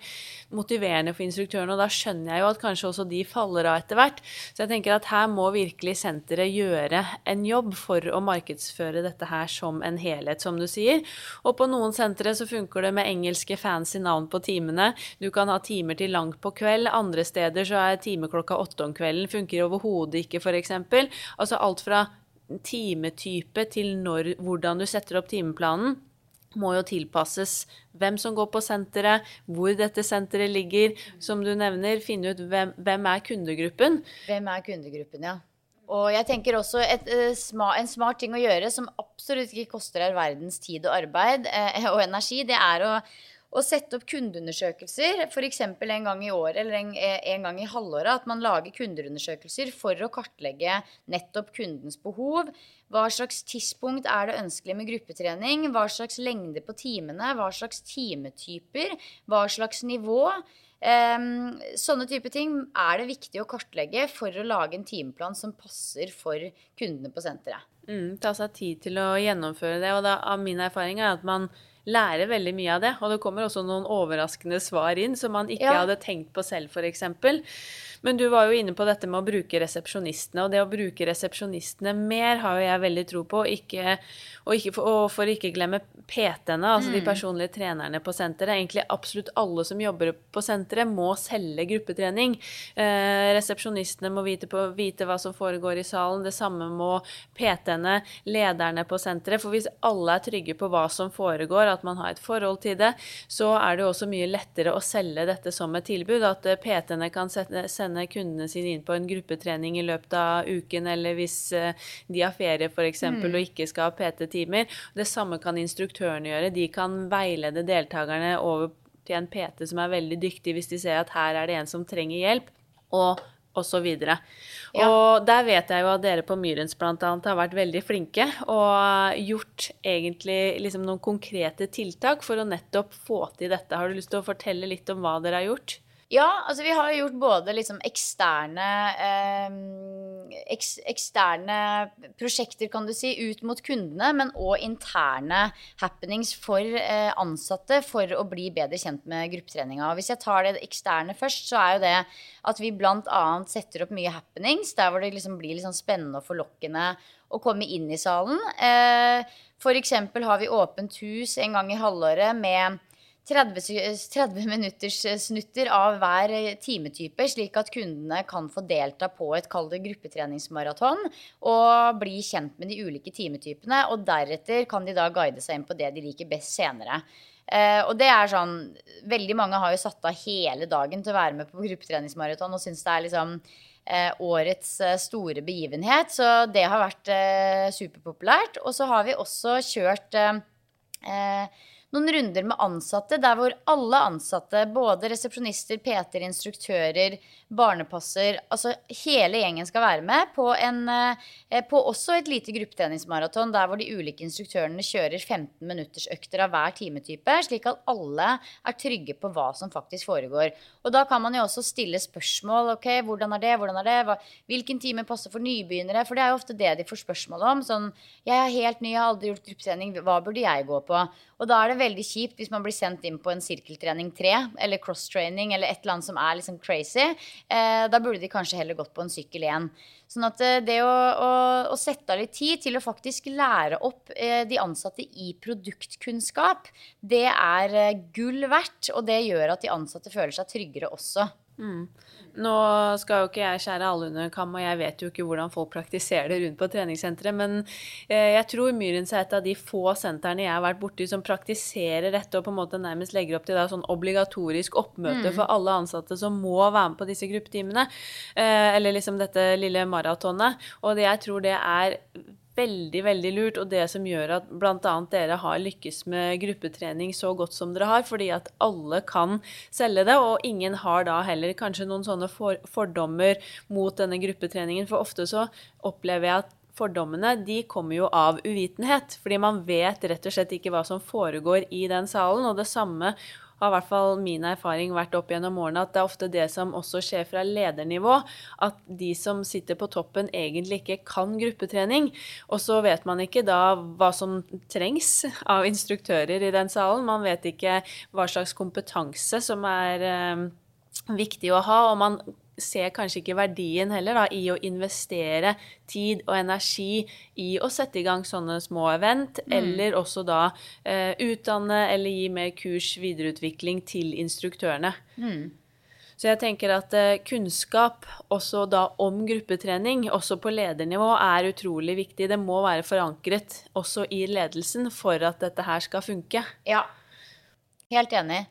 motiverende for instruktørene. Og da skjønner jeg jo at kanskje også de faller av etter hvert. Så jeg tenker at her må virkelig senteret gjøre en jobb for å markedsføre dette her som en helhet, som du sier. Og på noen sentre så funker det med engelske fancy navn på timene. Du kan ha timer til langt på kveld. Andre steder så er timeklokka åtte om kvelden funker overhodet ikke, f.eks. Altså alt fra timetype til når, hvordan du setter opp timeplanen må jo tilpasses hvem som går på senteret, hvor dette senteret ligger. Som du nevner, finne ut hvem, hvem er kundegruppen. Hvem er kundegruppen, ja. Og jeg tenker også et, eh, en smart ting å gjøre som absolutt ikke koster her verdens tid og arbeid eh, og energi, det er å å sette opp kundeundersøkelser, f.eks. en gang i året eller en, en, gang i halvåret, at man lager kundeundersøkelser for å kartlegge nettopp kundens behov. Hva slags tidspunkt er det ønskelig med gruppetrening? Hva slags lengde på timene? Hva slags timetyper? Hva slags nivå? Um, sånne type ting er det viktig å kartlegge for å lage en timeplan som passer for kundene på senteret. Mm, ta seg tid til å gjennomføre det. Og da, min erfaring er at man lærer veldig mye av det. Og det kommer også noen overraskende svar inn som man ikke ja. hadde tenkt på selv, f.eks. Men du var jo inne på dette med å bruke resepsjonistene, og det å bruke resepsjonistene mer har jo jeg veldig tro på, ikke, og, ikke og for ikke glemme PT-ene, altså mm. de personlige trenerne på senteret. Egentlig absolutt alle som jobber på senteret, må selge gruppetrening. Eh, resepsjonistene må vite, på, vite, hva som foregår i salen. Det samme må PT-ene, lederne på senteret. For hvis alle er trygge på hva som foregår, at man har et forhold til det, så er det jo også mye lettere å selge dette som et tilbud. At eh, PT-ene kan sende kundene sine inn på en gruppetrening i løpet av uken, eller hvis eh, de har ferie f.eks. Mm. og ikke skal ha PT-timer. Det samme kan instruktørene gjøre. De kan veilede deltakerne over til en PT som er veldig dyktig, hvis de ser at her er det en som trenger hjelp. Og og så videre. Ja. Og der vet jeg jo at dere på Myrens bl.a. har vært veldig flinke og gjort egentlig liksom noen konkrete tiltak for å nettopp få til dette. Har du lyst til å fortelle litt om hva dere har gjort? Ja, altså vi har gjort både liksom eksterne eh, eks, eksterne prosjekter, kan du si, ut mot kundene, men òg interne happenings for eh, ansatte for å bli bedre kjent med gruppetreninga. Hvis jeg tar det eksterne først, så er jo det at vi bl.a. setter opp mye happenings der hvor det liksom blir sånn spennende og forlokkende å komme inn i salen. Eh, eksempel har vi åpent hus en gang i halvåret med 30, 30 minutters eh, snutter av hver eh, timetype, slik at kundene kan få delta på et kall gruppetreningsmaraton og bli kjent med de ulike timetypene. Og deretter kan de da guide seg inn på det de liker best senere. Uh, og det er sånn Veldig mange har jo satt av hele dagen til å være med på gruppetreningsmaraton og syns det er liksom uh, årets uh, store begivenhet. Så det har vært eh, superpopulært. Og så har vi også kjørt noen runder med ansatte der hvor alle ansatte, både resepsjonister, PT-er, instruktører, barnepasser, altså hele gjengen skal være med på, en, eh, på også et lite gruppetreningsmaraton der hvor de ulike instruktørene kjører 15 minutters økter av hver timetype, slik at alle er trygge på hva som faktisk foregår. Og da kan man jo også stille spørsmål. ok, Hvordan er det? hvordan er det, hva, Hvilken time passer for nybegynnere? For det er jo ofte det de får spørsmål om. Sånn Jeg er helt ny, jeg har aldri gjort gruppetrening. Hva burde jeg gå på? Og da er det veldig kjipt hvis man blir sendt inn på en sirkeltrening 3 eller cross-training eller et eller annet som er liksom crazy. Eh, da burde de kanskje heller gått på en sykkel igjen. Sånn at eh, det å, å, å, sette av litt tid til å faktisk lære opp eh, de ansatte i produktkunnskap, det er eh, gull verdt. Og det gjør at de ansatte føler seg tryggere også. Mm. Nå skal jo ikke jeg skjære alle under kam, og jeg vet jo ikke hvordan folk praktiserer det rundt på treningssenteret, men eh, jeg tror Myrens er et av de få sentrene jeg har vært borti som praktiserer dette og på en måte nærmest legger opp til da, sånn obligatorisk oppmøte mm. for alle ansatte som må være med på disse gruppetimene, eh, eller liksom dette lille maratonet. Og det, jeg tror det er veldig, veldig lurt, og det som gjør at bl.a. dere har lykkes med gruppetrening så godt som dere har, fordi at alle kan selge det, og ingen har da heller kanskje noen sånne for fordommer mot denne gruppetreningen. For ofte så opplever jeg at fordommene de kommer jo av uvitenhet, fordi man vet rett og slett ikke hva som foregår i den salen. Og det samme har i hvert fall min erfaring vært opp gjennom årene at det er ofte det som også skjer fra ledernivå. At de som sitter på toppen, egentlig ikke kan gruppetrening. Og så vet man ikke da hva som trengs av instruktører i den salen. Man vet ikke hva slags kompetanse som er eh, viktig å ha. og man ser kanskje ikke verdien heller da, i å investere tid og energi i å sette i gang sånne små event, mm. eller også da eh, utdanne eller gi mer kurs, videreutvikling til instruktørene. Mm. Så jeg tenker at eh, kunnskap også da om gruppetrening, også på ledernivå, er utrolig viktig. Det må være forankret også i ledelsen for at dette her skal funke. Ja, helt enig.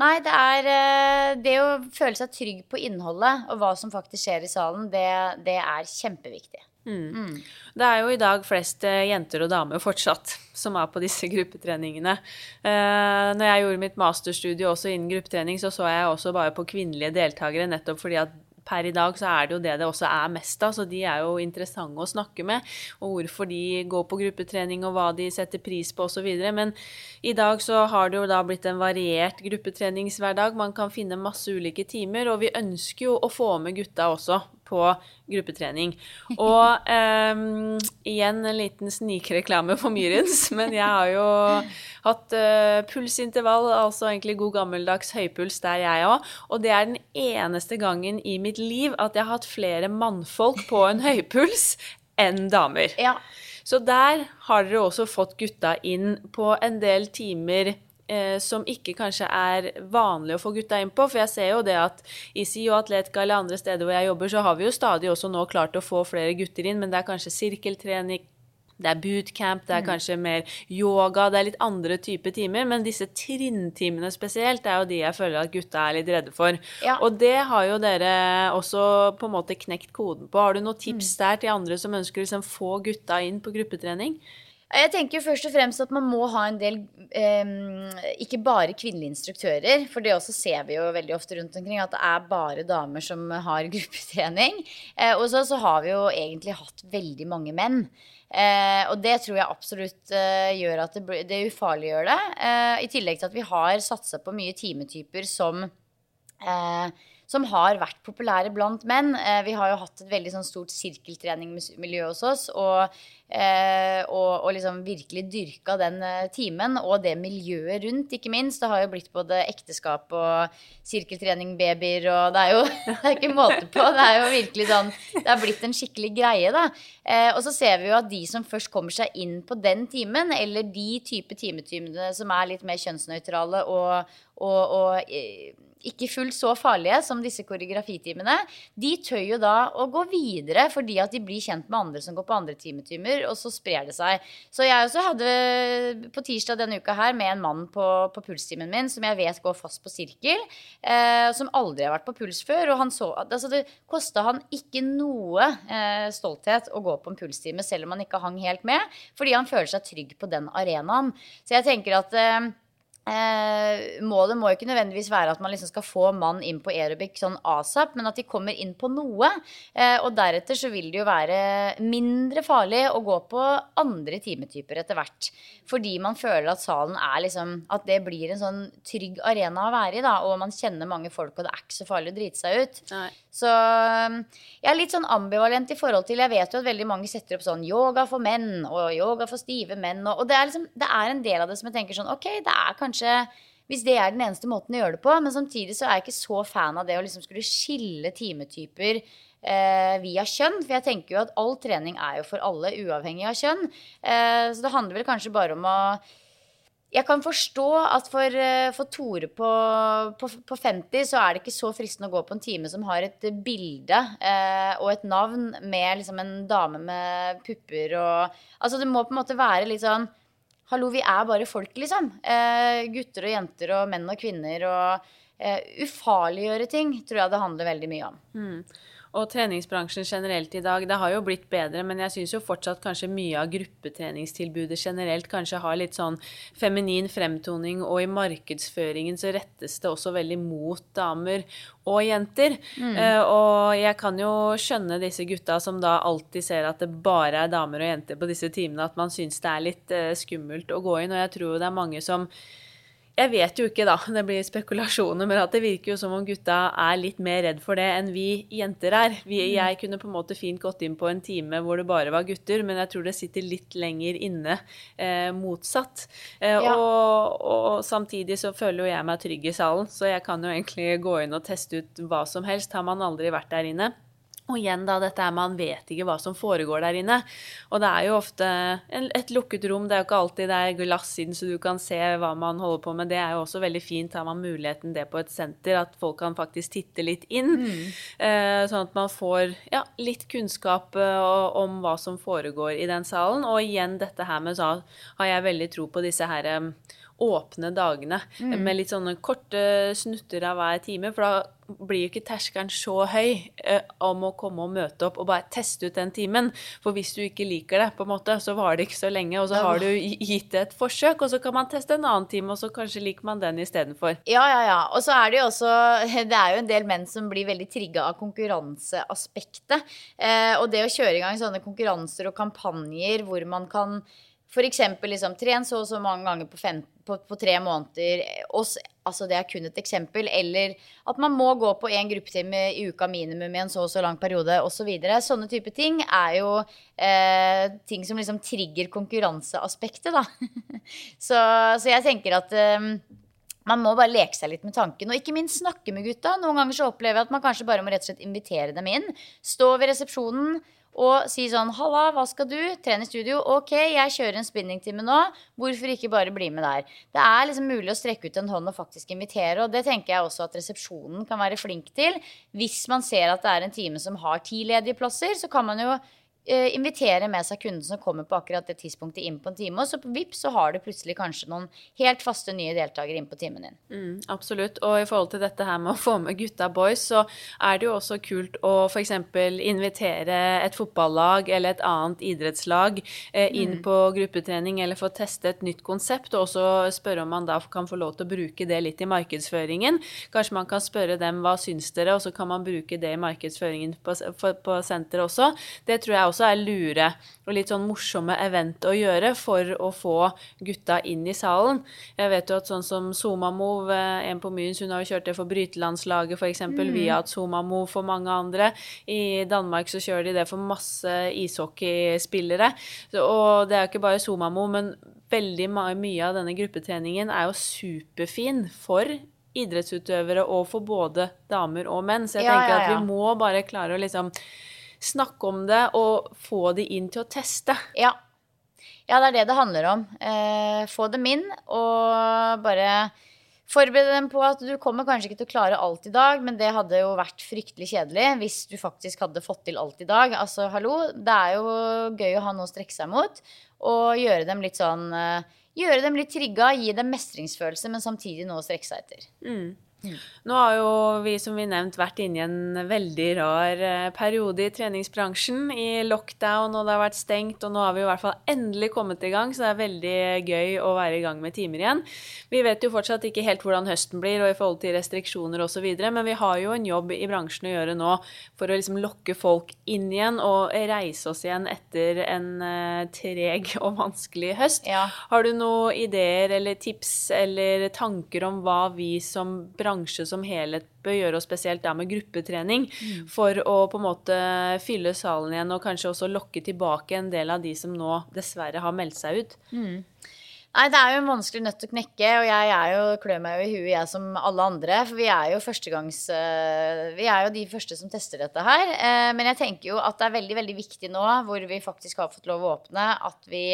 Nei, det er eh, Det å føle seg trygg på innholdet og hva som faktisk skjer i salen, det, det er kjempeviktig. Mm. Mm. Det er jo i dag flest eh, jenter og damer fortsatt som er på disse gruppetreningene. Uh, når jeg gjorde mitt masterstudie også innen gruppetrening, så så jeg også bare på kvinnelige deltakere, nettopp fordi at per i dag så er det jo det det også er mest av, så de er jo interessante å snakke med. Og hvorfor de går på gruppetrening, og hva de setter pris på osv. Men i dag så har det jo da blitt en variert gruppetreningshverdag. Man kan finne masse ulike timer, og vi ønsker jo å få med gutta også på gruppetrening. Og um, igjen en liten snikreklame for Myrens, men jeg har jo hatt uh, pulsintervall, altså egentlig god gammeldags høypuls der, jeg òg. Og det er den eneste gangen i mitt liv at jeg har hatt flere mannfolk på en høypuls enn damer. Ja. Så der har dere også fått gutta inn på en del timer eh, som ikke kanskje er vanlig å få gutta inn på. For jeg ser jo det at i SIO Atletica eller andre steder hvor jeg jobber, så har vi jo stadig også nå klart å få flere gutter inn, men det er kanskje sirkeltrening det er bootcamp, det er kanskje mer yoga, det er litt andre typer timer. Men disse trinntimene spesielt, er jo de jeg føler at gutta er litt redde for. Ja. Og det har jo dere også på en måte knekt koden på. Har du noen tips der til andre som ønsker å liksom få gutta inn på gruppetrening? Jeg tenker jo først og fremst at man må ha en del eh, Ikke bare kvinnelige instruktører. For det også ser vi jo veldig ofte rundt omkring, at det er bare damer som har gruppetrening. Eh, og så, så har vi jo egentlig hatt veldig mange menn. Eh, og det tror jeg absolutt eh, gjør at det, det ufarliggjør det. Eh, I tillegg til at vi har satsa på mye timetyper som eh, som har vært populære blant menn. Eh, vi har jo hatt et veldig sånn stort sirkeltreningmiljø hos oss. Og, eh, og, og liksom virkelig dyrka den eh, timen og det miljøet rundt, ikke minst. Det har jo blitt både ekteskap og sirkeltrening, babyer og Det er jo det er ikke måte på. Det er jo virkelig sånn Det har blitt en skikkelig greie, da. Eh, og så ser vi jo at de som først kommer seg inn på den timen, eller de type timetimene som er litt mer kjønnsnøytrale og, og, og eh, ikke fullt så farlige som disse koreografitimene, de tør jo da å gå videre fordi at de blir kjent med andre som går på andre timetymer, og så sprer det seg. Så jeg også hadde på tirsdag denne uka her med en mann på, på pulstimen min som jeg vet går fast på sirkel, eh, som aldri har vært på puls før, og han så at altså det kosta han ikke noe eh, stolthet å gå på en pulstime selv om han ikke hang helt med, fordi han føler seg trygg på den arenaen. Så jeg tenker at eh, Eh, målet må jo ikke nødvendigvis være at man liksom skal få mann inn på aerobic sånn asap, men at de kommer inn på noe. Eh, og deretter så vil det jo være mindre farlig å gå på andre timetyper etter hvert. Fordi man føler at salen er liksom At det blir en sånn trygg arena å være i, da. Og man kjenner mange folk, og det er ikke så farlig å drite seg ut. Nei. Så um, jeg er litt sånn ambivalent i forhold til Jeg vet jo at veldig mange setter opp sånn yoga for menn og yoga for stive menn. Og, og det, er liksom, det er en del av det som jeg tenker sånn OK, det er kanskje hvis det er den eneste måten å gjøre det på. Men samtidig så er jeg ikke så fan av det å liksom skulle skille timetyper eh, via kjønn. For jeg tenker jo at all trening er jo for alle, uavhengig av kjønn. Eh, så det handler vel kanskje bare om å jeg kan forstå at for, eh, for Tore på, på, på 50 så er det ikke så fristende å gå på en time som har et bilde eh, og et navn med liksom en dame med pupper og Altså det må på en måte være litt sånn Hallo, vi er bare folk, liksom. Eh, gutter og jenter og menn og kvinner og eh, Ufarliggjøre ting tror jeg det handler veldig mye om. Og treningsbransjen generelt i dag, det har jo blitt bedre, men jeg syns jo fortsatt kanskje mye av gruppetreningstilbudet generelt kanskje har litt sånn feminin fremtoning, og i markedsføringen så rettes det også veldig mot damer og jenter. Eh, og jeg kan jo skjønne disse gutta som da alltid ser at det bare er damer og jenter på disse timene, at man syns det er litt uh, skummelt å gå inn, og jeg tror det er mange som jeg vet jo ikke, da, det blir spekulasjoner, men at det virker jo som om gutta er litt mer redd for det enn vi jenter er. Vi, jeg kunne på en måte fint gått inn på en time hvor det bare var gutter, men jeg tror det sitter litt lenger inne eh, motsatt. Eh, Ja. og, og samtidig så føler jo jeg meg trygg i salen, så jeg kan jo egentlig gå inn og teste ut hva som helst. Har man aldri vært der inne? Og igjen da, dette er man vet ikke hva som foregår der inne. Og det er jo ofte et lukket rom, det er jo ikke alltid det er glass inn så du kan se hva man holder på med. Det er jo også veldig fint, har man muligheten det på et senter, at folk kan faktisk titte litt inn. Eh, sånn at man får ja, litt kunnskap eh, om hva som foregår i den salen. Og igjen dette her med så har jeg veldig tro på disse her eh, åpne dagene med litt sånne korte snutter av hver time. For da blir jo ikke terskelen så høy eh, om å komme og møte opp og bare teste ut den timen. For hvis du ikke liker det, på en måte, så varer det ikke så lenge, og så har du gitt det et forsøk, og så kan man teste en annen time, og så kanskje liker man den istedenfor. Ja, ja, ja. Og så er det jo også Det er jo en del menn som blir veldig trigga av konkurranseaspektet. Eh, og det å kjøre i gang sånne konkurranser og kampanjer hvor man kan f.eks. liksom tren så og så mange ganger på, fem, på, på tre måneder. Og, altså det er kun et eksempel. Eller at man må gå på én gruppetime i uka minimum i en så og så lang periode osv. Så. Sånne type ting er jo eh, ting som liksom trigger konkurranseaspektet, da. så, så jeg tenker at eh, man må bare leke seg litt med tanken, og ikke minst snakke med gutta. Noen ganger så opplever jeg at man kanskje bare må rett og slett invitere dem inn. Stå ved resepsjonen og si sånn 'Halla, hva skal du? Trene i studio? Ok, jeg kjører en spinningtime nå. Hvorfor ikke bare bli med der?' Det er liksom mulig å strekke ut en hånd og faktisk invitere, og det tenker jeg også at resepsjonen kan være flink til. Hvis man ser at det er en time som har ti ledige plasser, så kan man jo invitere med seg kunden som kommer på akkurat det tidspunktet inn på en time. Og så på VIP så har du plutselig kanskje noen helt faste nye deltakere inn på timen din. Mm, absolutt. Og i forhold til dette her med å få med gutta boys, så er det jo også kult å f.eks. invitere et fotballag eller et annet idrettslag eh, inn mm. på gruppetrening eller få teste et nytt konsept, og også spørre om man da kan få lov til å bruke det litt i markedsføringen. Kanskje man kan spørre dem hva syns dere, og så kan man bruke det i markedsføringen på, på senteret også. Det tror jeg også er lure og litt sånn morsomme event å gjøre for å få gutta inn i salen. Jeg vet jo at sånn som Somamov, en på Myens, hun har jo kjørt det for brytelandslaget f.eks. Mm. via at Somamov for mange andre. I Danmark så kjører de det for masse ishockeyspillere. Og det er jo ikke bare Somamov, men veldig mye av denne gruppetreningen er jo superfin for idrettsutøvere og for både damer og menn. Så jeg ja, tenker ja, ja. at vi må bare klare å liksom snakke om det og få de inn til å teste. Ja. ja det er det det handler om. Eh, få dem inn og bare Forberede dem på at du kommer kanskje ikke til å klare alt i dag, men det hadde jo vært fryktelig kjedelig hvis du faktisk hadde fått til alt i dag. Altså, hallo, det er jo gøy å ha noe å strekke seg mot, og gjøre dem litt sånn eh, Gjøre dem litt trigga, gi dem mestringsfølelse, men samtidig noe å strekke seg etter. Mm. Mm. Nå har jo vi som vi nevnt vært inne i en veldig rar eh, periode i treningsbransjen. I lockdown, og det har vært stengt, og nå har vi i hvert fall endelig kommet i gang. Så det er veldig gøy å være i gang med timer igjen. Vi vet jo fortsatt ikke helt hvordan høsten blir, og i forhold til restriksjoner osv., men vi har jo en jobb i bransjen å gjøre nå for å liksom lokke folk inn igjen og reise oss igjen etter en uh, treg og vanskelig høst. Ja. Har du noen ideer eller tips eller tanker om hva vi som bransje bransje som helhet bør gjøre, og spesielt da med gruppetrening, mm. for å på en måte fylle salen igjen og kanskje også lokke tilbake en del av de som nå dessverre har meldt seg ut? Mm. Nei, det er jo en vanskelig nøtt å knekke, og jeg er jo, klør meg jo i huet, jeg som alle andre. For vi er jo førstegangs eh, Vi er jo de første som tester dette her. Eh, men jeg tenker jo at det er veldig, veldig viktig nå, hvor vi faktisk har fått lov å åpne, at vi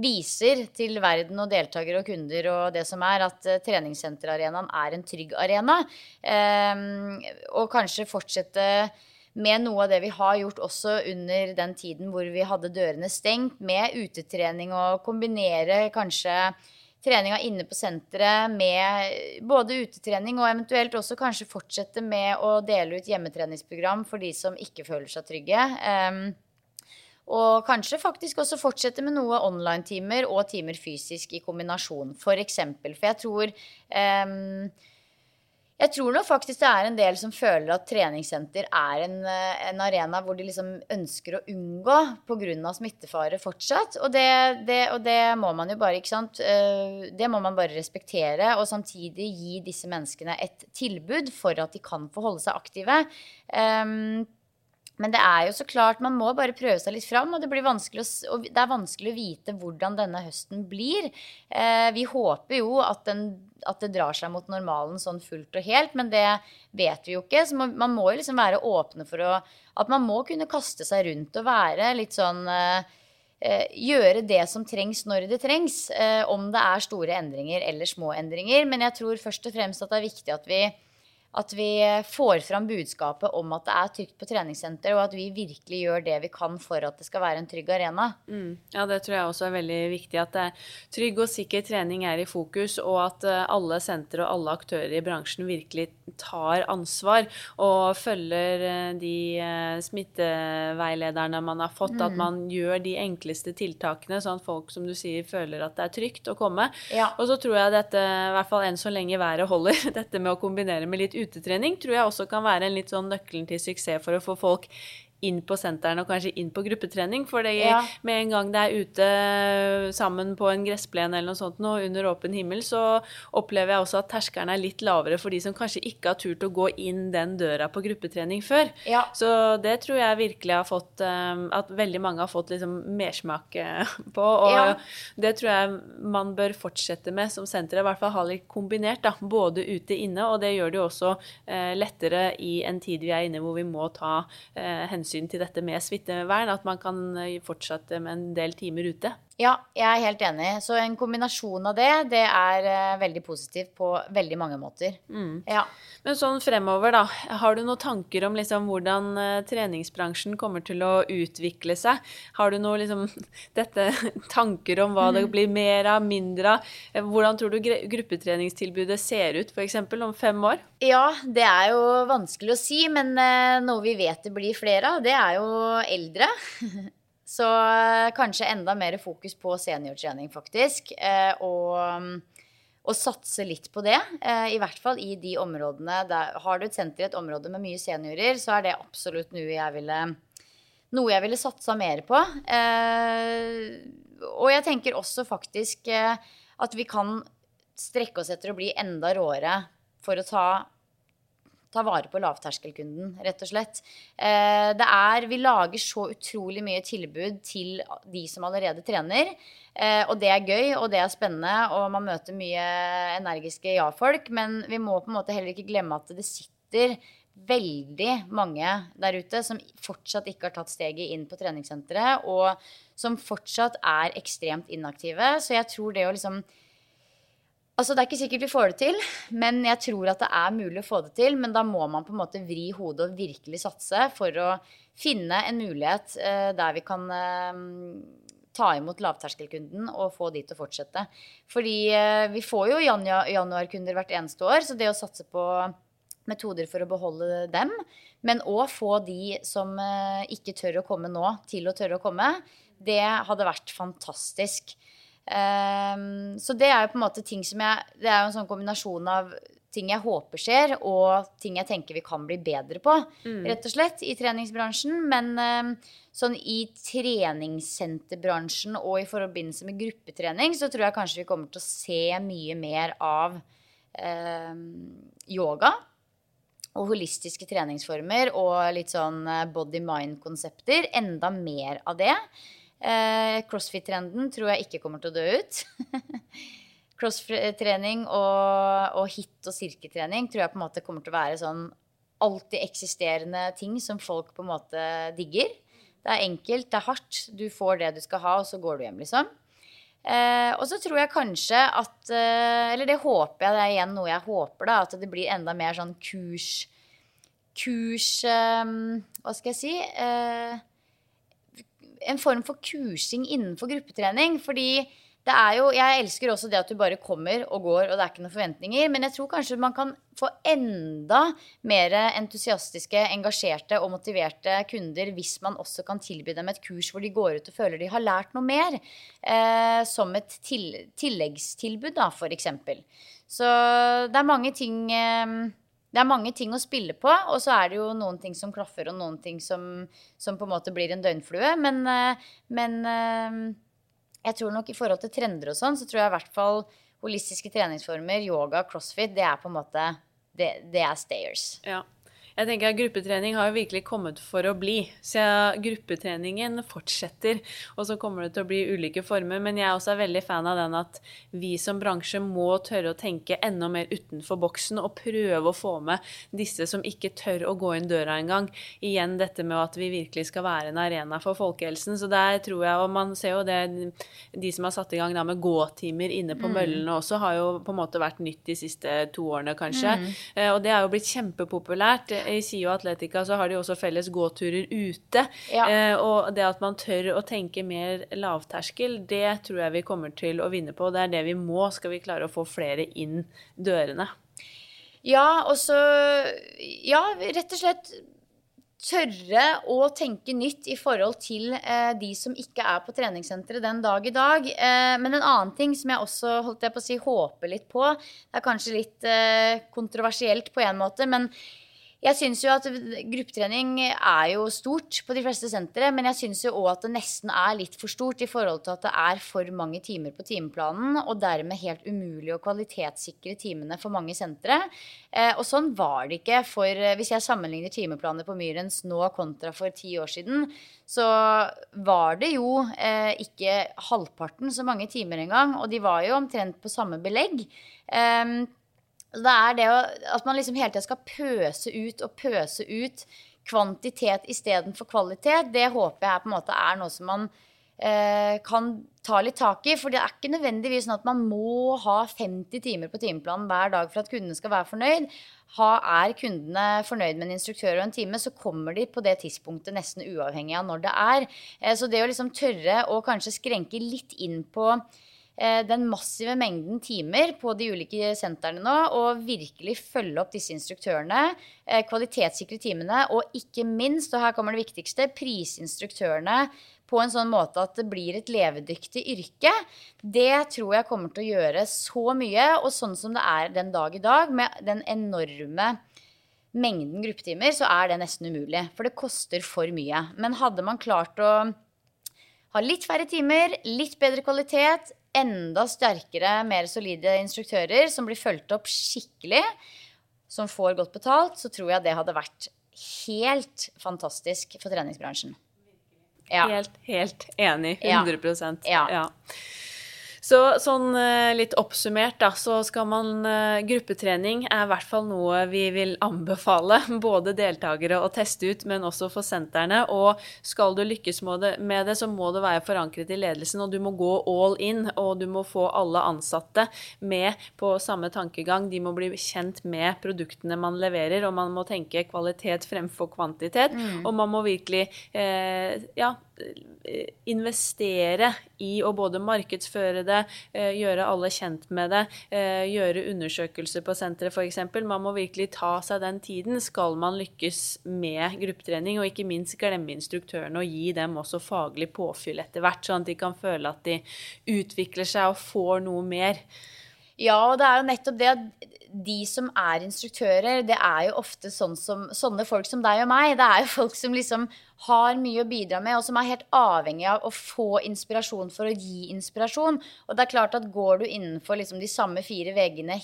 viser til verden og deltakere og kunder og det som er, at uh, treningssenterarenaen er en trygg arena. Um, og kanskje fortsette med noe av det vi har gjort også under den tiden hvor vi hadde dørene stengt, med utetrening og kombinere kanskje treninga inne på senteret med både utetrening og eventuelt også kanskje fortsette med å dele ut hjemmetreningsprogram for de som ikke føler seg trygge. Og kanskje faktisk også fortsette med noe online-timer og timer fysisk i kombinasjon, f.eks. For, eksempel. for jeg tror um, jeg tror nok faktisk det er en del som føler at treningssenter er en, en arena hvor de liksom ønsker å unngå pga. smittefare fortsatt. Og det, det, og det, må man jo bare, ikke sant. Eh, det må man bare respektere. Og samtidig gi disse menneskene et tilbud for at de kan få holde seg aktive. Um, men det er jo så klart, man må bare prøve seg litt fram. Og det, å, det er vanskelig å vite hvordan denne høsten blir. Eh, vi håper jo at, den, at, det drar seg mot normalen sånn fullt og helt, men det vet vi jo ikke. Så man, man må jo liksom være åpne for å At man må kunne kaste seg rundt og være litt sånn eh, eh gjøre det som trengs når det trengs. Eh, om det er store endringer eller små endringer. Men jeg tror først og fremst at det er viktig at vi at vi får fram budskapet om at det er trygt på treningssenter, og at vi virkelig gjør det vi kan for at det skal være en trygg arena. Mm. Ja, det tror jeg også er veldig viktig. At trygg og sikker trening er i fokus, og at eh, alle sentre og alle aktører i bransjen virkelig tar ansvar og følger eh, de eh, smitteveilederne man har fått. Mm. At man gjør de enkleste tiltakene, sånn at folk, som du sier, føler at det er trygt å komme. Ja. Og så tror jeg dette, i hvert fall enn så lenge været holder, dette med å kombinere med litt utetrening tror jeg også kan være en litt sånn nøkkelen til suksess for å få folk inn på sentrene og kanskje inn på gruppetrening. For ja. med en gang det er ute sammen på en gressplen eller noe sånt nå, under åpen himmel, så opplever jeg også at terskelen er litt lavere for de som kanskje ikke har turt å gå inn den døra på gruppetrening før. Ja. Så det tror jeg virkelig har fått um, At veldig mange har fått liksom mersmak eh, på. Og ja. det tror jeg man bør fortsette med som senter. I hvert fall ha litt kombinert, da. Både ute inne, og det gjør det jo også lettere i en tid vi er inne hvor vi må ta hensyn hensyn til dette med smittevern, at man kan eh, fortsette med en del timer ute. Ja, jeg er helt enig. Så en kombinasjon av det, det er uh, veldig positivt på veldig mange måter. Mm. Ja. Men sånn fremover, da. Har du noen tanker om liksom hvordan uh, treningsbransjen kommer til å utvikle seg? Har du noen liksom, dette, tanker om hva mm. det blir mer av, mindre av? Eh, hvordan tror du gruppetreningstilbudet ser ut f.eks. om fem år? Ja, det er jo vanskelig å si, men uh, noe vi vet det blir flere av, det er jo eldre. Så eh, kanskje enda mer fokus på seniortrening, faktisk. Eh, og, og, satse litt på det. Eh, I hvert fall i de områdene der Har du et senter i et område med mye seniorer, så er det absolutt noe jeg ville, noe jeg ville satsa mer på. Og jeg tenker også faktisk at vi kan strekke oss etter å bli enda råere for å ta ta vare på lavterskelkunden, rett og slett. Eh, det er Vi lager så utrolig mye tilbud til de som allerede trener. Eh, og det er gøy, og det er spennende, og man møter mye energiske ja-folk. Men vi må på en måte heller ikke glemme at det sitter veldig mange der ute som fortsatt ikke har tatt steget inn på treningssenteret, og som fortsatt er ekstremt inaktive. Så jeg tror det å liksom Altså, Det er ikke sikkert vi får det til, men jeg tror at det er mulig å få det til. Men da må man på en måte vri hodet og virkelig satse for å finne en mulighet eh, der vi kan eh, ta imot lavterskelkunden og få de til å fortsette. Fordi eh, vi får jo januar januarkunder hvert eneste år, så det å satse på metoder for å beholde dem, men òg få de som eh, ikke tør å komme nå, til å tørre å komme, det hadde vært fantastisk. Um, så det er jo på en måte ting som jeg Det er jo en sånn kombinasjon av ting jeg håper skjer, og ting jeg tenker vi kan bli bedre på, mm. rett og slett, i treningsbransjen. Men um, sånn i treningssenterbransjen og i forbindelse med gruppetrening, så tror jeg kanskje vi kommer til å se mye mer av um, yoga. Og holistiske treningsformer og litt sånn eh, body-mind-konsepter. Enda mer av det. Eh, Crossfit-trenden tror jeg ikke kommer til å dø ut. Crossfit-trening og, og, hit- og sirketrening tror jeg på en måte kommer til å være sånn alltid eksisterende ting som folk på en måte digger. Det er enkelt, det er hardt. Du får det du skal ha, og så går du hjem, liksom. Eh, og så tror jeg kanskje at eh, Eller det håper jeg, det er igjen noe jeg håper, da. At det blir enda mer sånn kurs Kurs eh, Hva skal jeg si? En form for kursing innenfor gruppetrening. Fordi det er jo Jeg elsker også det at du bare kommer og går, og det er ikke noen forventninger. Men jeg tror kanskje man kan få enda mer entusiastiske, engasjerte og motiverte kunder hvis man også kan tilby dem et kurs hvor de går ut og føler de har lært noe mer. Eh, som et til, tilleggstilbud, da, f.eks. Så det er mange ting eh, det er mange ting å spille på, og så er det jo noen ting som klaffer, og noen ting som, som på en måte blir en døgnflue. Men, eh, men, eh, jeg tror nok i forhold til trender og sånn, så tror jeg i hvert fall holistiske treningsformer, yoga, crossfit, det er på en måte det, det er stayers. Ja. Jeg tenker at Gruppetrening har jo virkelig kommet for å bli. Så gruppetreningen fortsetter. Og så kommer det til å bli ulike former. Men jeg er også veldig fan av den at vi som bransje må tørre å tenke enda mer utenfor boksen og prøve å få med disse som ikke tør å gå inn døra engang. Igjen dette med at vi virkelig skal være en arena for folkehelsen. Så der tror jeg, og man ser jo det De som har satt i gang da med gåtimer inne på mm. møllene også, har jo på en måte vært nytt de siste to årene, kanskje. Mm. Eh, og det har jo blitt kjempepopulært i SIO Atletica så har de også felles gåturer ute. Ja. Eh, og det at man tør å tenke mer lavterskel, det tror jeg vi kommer til å vinne på. Det er det vi må, skal vi klare å få flere inn dørene. Ja, og så Ja, rett og slett tørre å tenke nytt i forhold til eh, de som ikke er på treningssenteret den dag i dag. Eh, men en annen ting som jeg også holdt jeg på å si, håper litt på, det er kanskje litt eh, kontroversielt på en måte, men jeg syns jo at gruppetrening er jo stort på de fleste sentre, men jeg syns jo òg at det nesten er litt for stort i forhold til at det er for mange timer på timeplanen, og dermed helt umulig å kvalitetssikre timene for mange sentre. Eh, og sånn var det ikke for eh, Hvis jeg sammenligner timeplaner på Myrens nå kontra for ti år siden, så var det jo eh, ikke halvparten så mange timer engang, og de var jo omtrent på samme belegg. Eh, det er det at man liksom hele tida skal pøse ut og pøse ut kvantitet istedenfor kvalitet. Det håper jeg på en måte er noe som man eh, kan ta litt tak i. For det er ikke nødvendigvis sånn at man må ha 50 timer på timeplanen hver dag for at kundene skal være fornøyd. Ha, er kundene fornøyd med en instruktør og en time, så kommer de på det tidspunktet nesten uavhengig av når det er. Eh, så det å liksom tørre å kanskje skrenke litt inn på den massive mengden timer på de ulike sentrene nå, og virkelig følge opp disse instruktørene. Eh, kvalitetssikre timene, og ikke minst, og her kommer det viktigste, prisinstruktørene på en sånn måte at det blir et levedyktig yrke, det tror jeg kommer til å gjøre så mye. Og sånn som det er den dag i dag, med den enorme mengden gruppetimer, så er det nesten umulig. For det koster for mye. Men hadde man klart å ha litt færre timer, litt bedre kvalitet, enda sterkere, mer solide instruktører som blir fulgt opp skikkelig, som får godt betalt, så tror jeg det hadde vært helt fantastisk for treningsbransjen. Ja. Helt, helt enig. 100 ja. ja. Så sånn eh, litt oppsummert, da, så skal man eh, Gruppetrening er i hvert fall noe vi vil anbefale både deltakere å teste ut, men også for sentrene. Og skal du lykkes med det, så må det være forankret i ledelsen, og du må gå all in. Og du må få alle ansatte med på samme tankegang. De må bli kjent med produktene man leverer, og man må tenke kvalitet fremfor kvantitet. Mm. Og man må virkelig eh, ja, investere i å både markedsføre det, eh, gjøre alle kjent med det, eh, gjøre undersøkelser på senteret f.eks. Man må virkelig ta seg den tiden skal man lykkes med gruppetrening, og ikke minst glemme instruktørene og gi dem også faglig påfyll etter hvert, sånn at de kan føle at de utvikler seg og får noe mer. Ja, og det er jo nettopp det at de som er instruktører, det er jo ofte sånn som, sånne folk som deg og meg. Det er jo folk som liksom har mye å bidra med, og som er helt avhengig av å få inspirasjon for å gi inspirasjon. Og det er klart at går du innenfor liksom de samme fire veggene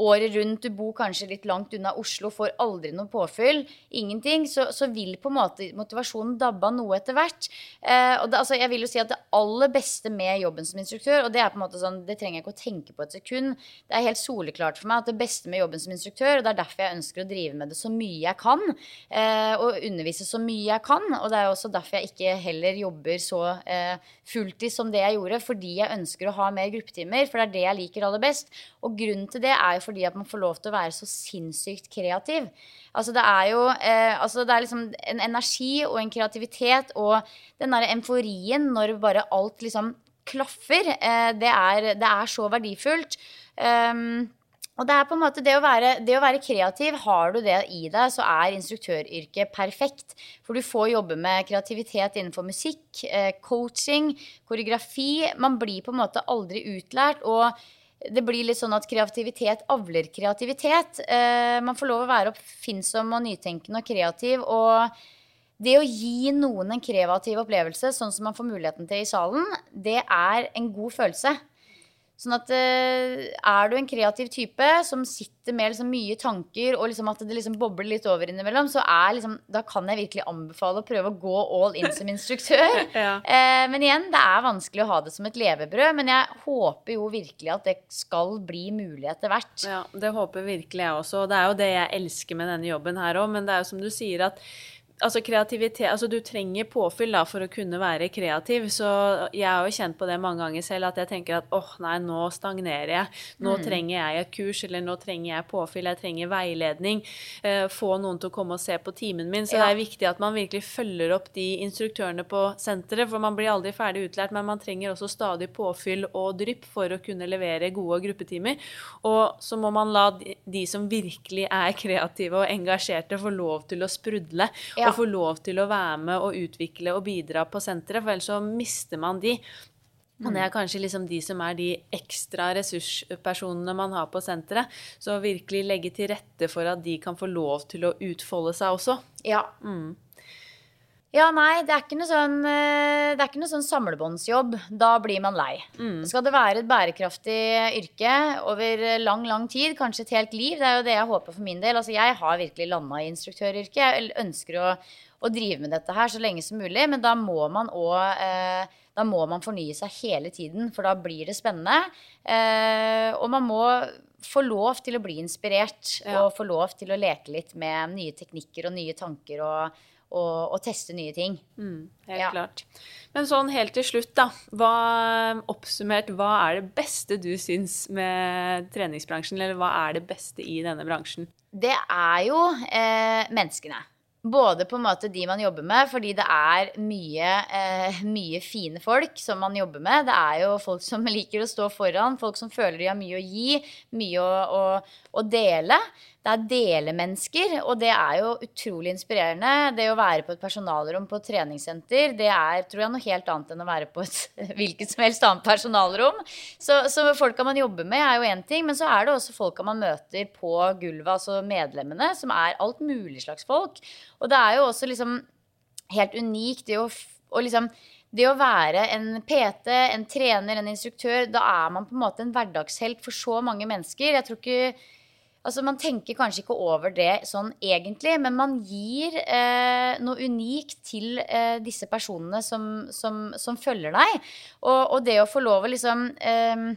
året rundt, du bor kanskje litt langt unna Oslo, får aldri noe påfyll, ingenting, så, så vil på en måte motivasjonen dabbe av noe etter hvert. Eh, og det, altså, jeg vil jo si at det aller beste med jobben som instruktør, og det er på en måte sånn, det trenger jeg ikke å tenke på et sekund, det er helt soleklart for meg at det beste med jobben som instruktør, og det er derfor jeg ønsker å drive med det så mye jeg kan, eh, og undervise så mye jeg kan, og det er også derfor jeg ikke heller jobber så eh, fulltid som det jeg gjorde, fordi jeg ønsker å ha mer gruppetimer, for det er det jeg liker aller best. Og grunnen til det er jo fordi at man får lov til å være så sinnssykt kreativ. Altså det er jo eh, altså det er liksom en energi og en kreativitet og den derre emforien når bare alt liksom klaffer. Eh, det, er, det, er, så verdifullt. Um, og det er på en måte det å, være, det å, være, kreativ. Har du det i deg, så er instruktøryrket perfekt. For du får jobbe med kreativitet innenfor musikk, eh, coaching, koreografi. Man blir på en måte aldri utlært. og det blir litt sånn at kreativitet avler kreativitet. Eh, man får lov å være oppfinnsom og nytenkende og kreativ. Og det å gi noen en kreativ opplevelse, sånn som man får muligheten til i salen, det er en god følelse. Sånn at uh, er du en kreativ type som sitter med liksom mye tanker, og liksom at det liksom bobler litt over innimellom, så er liksom, da kan jeg virkelig anbefale å prøve å gå all in som instruktør. ja. uh, men igjen, det er vanskelig å ha det som et levebrød. Men jeg håper jo virkelig at det skal bli mulig etter hvert. Ja, det håper virkelig jeg også. Og det er jo det jeg elsker med denne jobben her òg. Men det er jo som du sier at altså kreativitet Altså du trenger påfyll da for å kunne være kreativ. Så jeg har jo kjent på det mange ganger selv at jeg tenker at åh, oh, nei, nå stagnerer jeg. Nå mm. trenger jeg et kurs, eller nå trenger jeg påfyll, jeg trenger veiledning. Eh, få noen til å komme og se på timen min. Så ja. det er viktig at man virkelig følger opp de instruktørene på senteret, for man blir aldri ferdig utlært, men man trenger også stadig påfyll og drypp for å kunne levere gode gruppetimer. Og så må man la de, de som virkelig er kreative og engasjerte, få lov til å sprudle. Ja og få lov til å være med og utvikle og bidra på senteret, for ellers så mister man de. Og det er kanskje liksom de som er de ekstra ressurspersonene man har på senteret. Så virkelig legge til rette for at de kan få lov til å utfolde seg også. Ja. Mm. Ja, nei, det er ikke noe sånn, eh, det er ikke noe sånn samlebåndsjobb. Da blir man lei. Mm. Skal det være et bærekraftig yrke over lang, lang tid, kanskje et helt liv, det er jo det jeg håper for min del. Altså, jeg har virkelig landa i instruktøryrket. Jeg ønsker å, å, drive med dette her så lenge som mulig, men da må man òg eh, da må man fornye seg hele tiden, for da blir det spennende. Eh, og man må få lov til å bli inspirert ja. og få lov til å leke litt med nye teknikker og nye tanker og å, og teste nye ting. Mm, helt Ja. klart. Men sånn helt til slutt, da. Hva, oppsummert, hva er det beste du syns med treningsbransjen? Eller hva er det beste i denne bransjen? Det er jo eh, menneskene. Både på en måte de man jobber med, fordi det er mye, eh, mye fine folk som man jobber med. Det er jo folk som liker å stå foran, folk som føler de har mye å gi, mye å, å, å dele. Det er delemennesker, og det er jo utrolig inspirerende. Det å være på et personalrom på et treningssenter, det er tror jeg, noe helt annet enn å være på et hvilket som helst annet personalrom. Så, så folka man jobber med, er jo én ting, men så er det også folka man møter på gulvet, altså medlemmene, som er alt mulig slags folk. Og det er jo også liksom helt unikt det å, å liksom det å være en PT, en trener, en instruktør, da er man på en måte en hverdagshelt for så mange mennesker. Jeg tror ikke Altså Man tenker kanskje ikke over det sånn egentlig, men man gir eh, noe unikt til eh, disse personene som, som, som følger deg. Og, og det å få lov å liksom eh,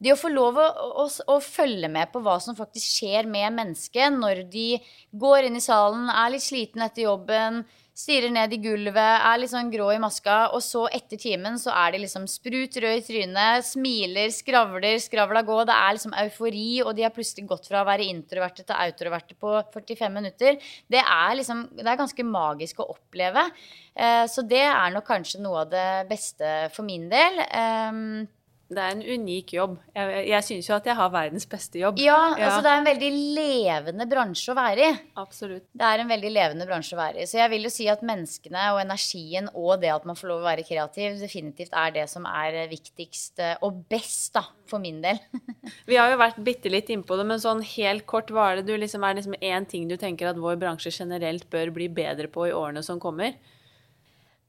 det å få lov å, å, å følge med på hva som faktisk skjer med mennesket når de går inn i salen, er litt sliten etter jobben, stirrer ned i gulvet, er litt sånn grå i maska, og så etter timen så er de liksom sprut rød i trynet, smiler, skravler, skravla gå. Det er liksom eufori, og de har plutselig gått fra å være introverte til outroverte på 45 minutter. Det er liksom Det er ganske magisk å oppleve. Eh, så det er nok kanskje noe av det beste for min del. Det er en unik jobb. Jeg, jeg syns jo at jeg har verdens beste jobb. Ja, altså det er en veldig levende bransje å være i. Absolutt. Det er en veldig levende bransje å være i. Så jeg vil jo si at menneskene og energien og det at man får lov å være kreativ, definitivt er det som er viktigst eh, og best, da, for min del. Vi har jo vært bitte litt innpå det, men sånn helt kort, hva er det du liksom er liksom én ting du tenker at vår bransje generelt bør bli bedre på i årene som kommer?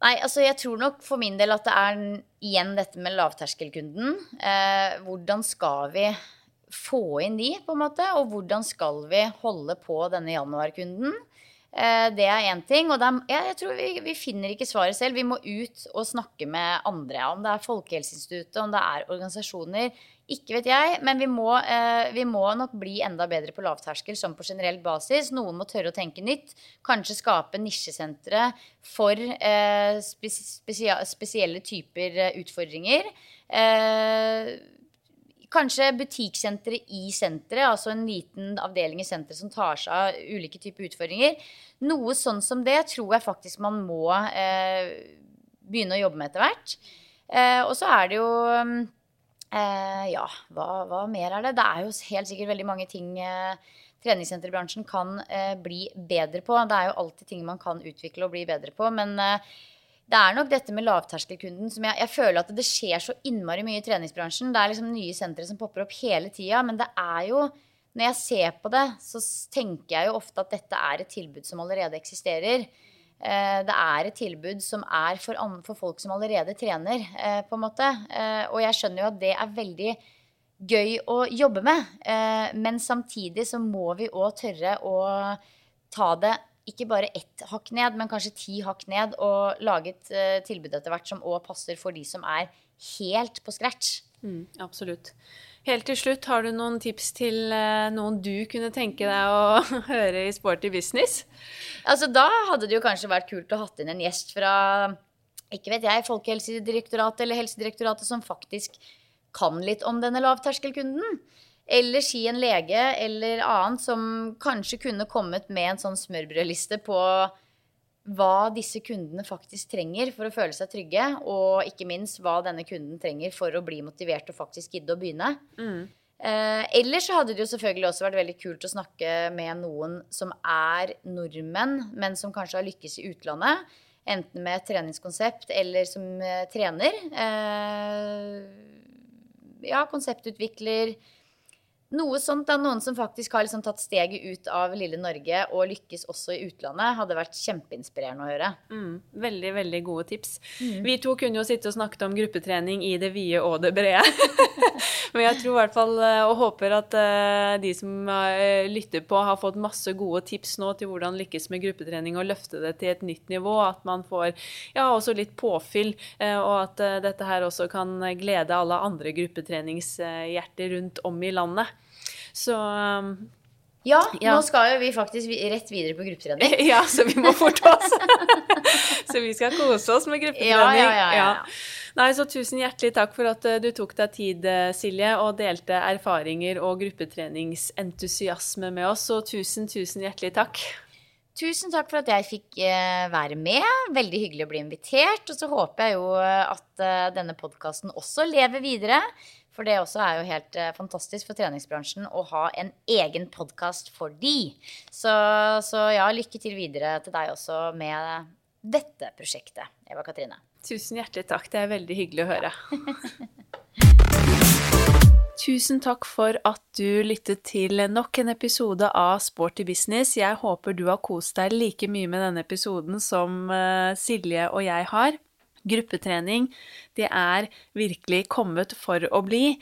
Nei, altså jeg tror nok for min del at det er igjen dette med lavterskelkunden. Eh, hvordan skal vi få inn de, på en måte? Og hvordan skal vi holde på denne januarkunden? Eh, det er én ting. Og er, ja, jeg tror vi, vi finner ikke svaret selv. Vi må ut og snakke med andre. Om det er Folkehelseinstituttet, om det er organisasjoner. Ikke vet jeg, men vi må, eh, vi må nok bli enda bedre på lavterskel som på generell basis. Noen må tørre å tenke nytt. Kanskje skape nisjesentre for eh, spes spesielle typer eh, utfordringer. Eh, Kanskje butikksenteret i senteret, altså en liten avdeling i senteret som tar seg av ulike typer utfordringer. Noe sånn som det tror jeg faktisk man må eh, begynne å jobbe med etter hvert. Eh, og så er det jo eh, Ja, hva, hva mer er det? Det er jo helt sikkert veldig mange ting eh, treningssenterbransjen kan eh, bli bedre på. Det er jo alltid ting man kan utvikle og bli bedre på. Men eh, det er nok dette med lavterskelkunden som jeg, jeg føler at det skjer så innmari mye i treningsbransjen. Det er liksom nye sentre som popper opp hele tida. Men det er jo Når jeg ser på det, så tenker jeg jo ofte at dette er et tilbud som allerede eksisterer. Eh, det er et tilbud som er for, for folk som allerede trener, eh, på en måte. Eh, og jeg skjønner jo at det er veldig gøy å jobbe med. Men samtidig så må vi òg tørre å ta det ikke bare ett hakk ned, men kanskje ti hakk ned, og lage et tilbud etter hvert som òg passer for de som er helt på scratch. Mm, absolutt. Helt til slutt, har du noen tips til eh, noen du kunne tenke deg å høre i Sporty business? Altså, da hadde det jo kanskje vært kult å hatt inn en gjest fra ikke vet jeg, Folkehelsedirektoratet eller Helsedirektoratet som faktisk kan litt om denne lavterskelkunden. Eller si en lege eller annet som kanskje kunne kommet med en sånn smørbrødliste på hva disse kundene faktisk trenger for å føle seg trygge, og ikke minst hva denne kunden trenger for å bli motivert og faktisk gidde å begynne. Eh, ellers så hadde det jo selvfølgelig også vært veldig kult å snakke med noen som er nordmenn, men som kanskje har lykkes i utlandet. Enten med treningskonsept eller som eh, trener. Eh, ja, konseptutvikler. Noe sånt da, Noen som faktisk har liksom tatt steget ut av lille Norge og lykkes også i utlandet, hadde vært kjempeinspirerende å høre. Mm, veldig, veldig gode tips. Vi to kunne jo sitte og snakket om gruppetrening i det vide og det brede. Men jeg tror i hvert fall eh, og håper at eh, de som eh, lytter på, har fått masse gode tips nå til hvordan lykkes med gruppetrening og løfte det til et nytt nivå. At man får ja, også litt påfyll, og at dette her også kan glede alle andre gruppetreningshjerter rundt om i landet. Så um, Ja, Ja. nå skal jo vi faktisk rett videre på gruppetrening. Ja, så vi må forte oss. så vi skal kose oss med gruppetrening. Ja, ja. Nei, så tusen hjertelig takk for at eh, du tok deg tid, eh, Silje, og delte erfaringer og gruppetreningsentusiasme med oss. Og tusen, tusen hjertelig takk. Tusen takk for at jeg fikk eh, være med. Veldig hyggelig å bli invitert. Og så håper jeg jo at denne podkasten også lever videre. For det også er jo helt eh, fantastisk for treningsbransjen å ha en egen podkast for de. Så, så ja, lykke til videre til deg også med dette prosjektet, Eva Katrine. Tusen hjertelig takk. Det er veldig hyggelig å høre. Tusen takk for at du lyttet til nok en episode av Sporty business. Jeg håper du har kost deg like mye med denne episoden som eh, Silje og jeg har. Gruppetrening, det er virkelig kommet for å bli,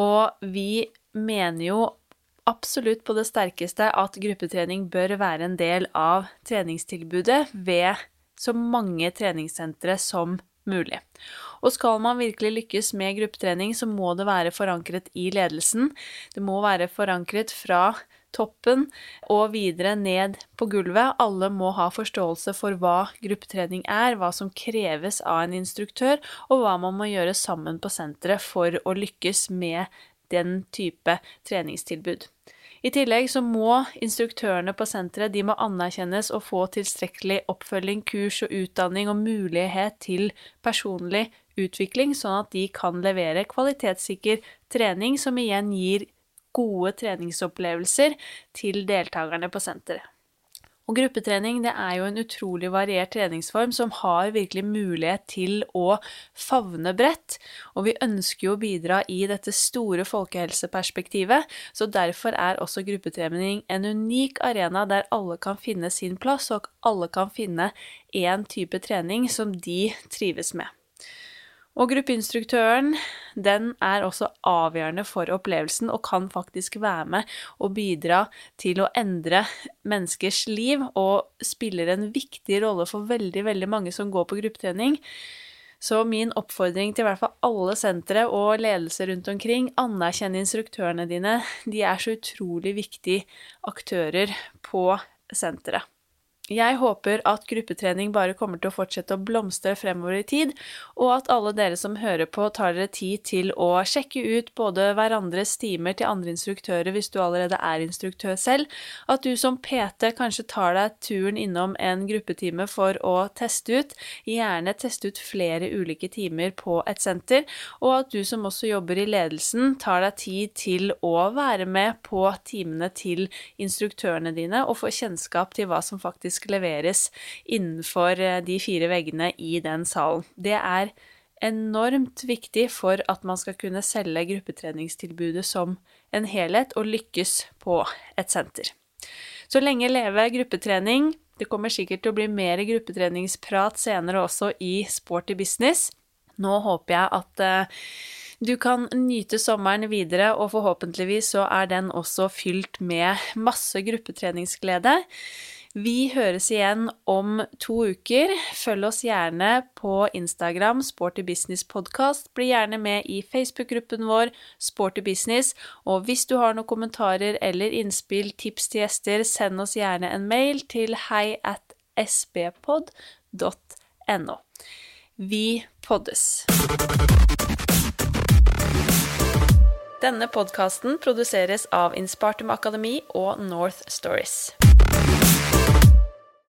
og vi mener jo absolutt på det sterkeste at gruppetrening bør være en del av treningstilbudet ved så mange treningssentre som mulig. Og skal man virkelig lykkes med gruppetrening, så må det være forankret i ledelsen. Det må være forankret fra toppen og videre ned på gulvet. Alle må ha forståelse for hva gruppetrening er, hva som kreves av en instruktør, og hva man må gjøre sammen på senteret for å lykkes med den type treningstilbud. I tillegg så må instruktørene på senteret de må anerkjennes og få tilstrekkelig oppfølging, kurs og utdanning og mulighet til personlig utvikling, sånn at de kan levere kvalitetssikker trening som igjen gir gode treningsopplevelser til deltakerne på senteret. Og gruppetrening det er jo en utrolig variert treningsform som har virkelig mulighet til å favne bredt, og vi ønsker jo å bidra i dette store folkehelseperspektivet, så derfor er også gruppetrening en unik arena der alle kan finne sin plass, og alle kan finne én type trening som de trives med. Og gruppeinstruktøren den er også avgjørende for opplevelsen og kan faktisk være med og bidra til å endre menneskers liv og spiller en viktig rolle for veldig, veldig mange som går på gruppetrening. Så min oppfordring til i hvert fall alle sentre og ledelser rundt omkring, anerkjenn instruktørene dine. De er så utrolig viktige aktører på senteret. Jeg håper at gruppetrening bare kommer til å fortsette å blomstre fremover i tid, og at alle dere som hører på, tar dere tid til å sjekke ut både hverandres timer til andre instruktører hvis du allerede er instruktør selv, at du som PT kanskje tar deg turen innom en gruppetime for å teste ut, gjerne teste ut flere ulike timer på et senter, og at du som også jobber i ledelsen, tar deg tid til å være med på timene til instruktørene dine og få kjennskap til hva som faktisk leveres innenfor eh, de fire veggene i den salen. Det er enormt viktig for at man skal kunne selge gruppetreningstilbudet som en helhet og lykkes på et senter. Så lenge leve gruppetrening. Det kommer sikkert til å bli mer gruppetreningsprat senere også i Sporty business. Nå håper jeg at eh, du kan nyte sommeren videre, og forhåpentligvis så er den også fylt med masse gruppetreningsglede. Vi høres igjen om to uker. Følg oss gjerne på Instagram, Sporty Business Podcast. Bli gjerne med i Facebook-gruppen vår, Sporty Business. Og hvis du har noen kommentarer eller innspill, tips til gjester, send oss gjerne en mail til hei at sbpod.no. Vi poddes. Denne podkasten produseres av Inspartum Akademi og North Stories.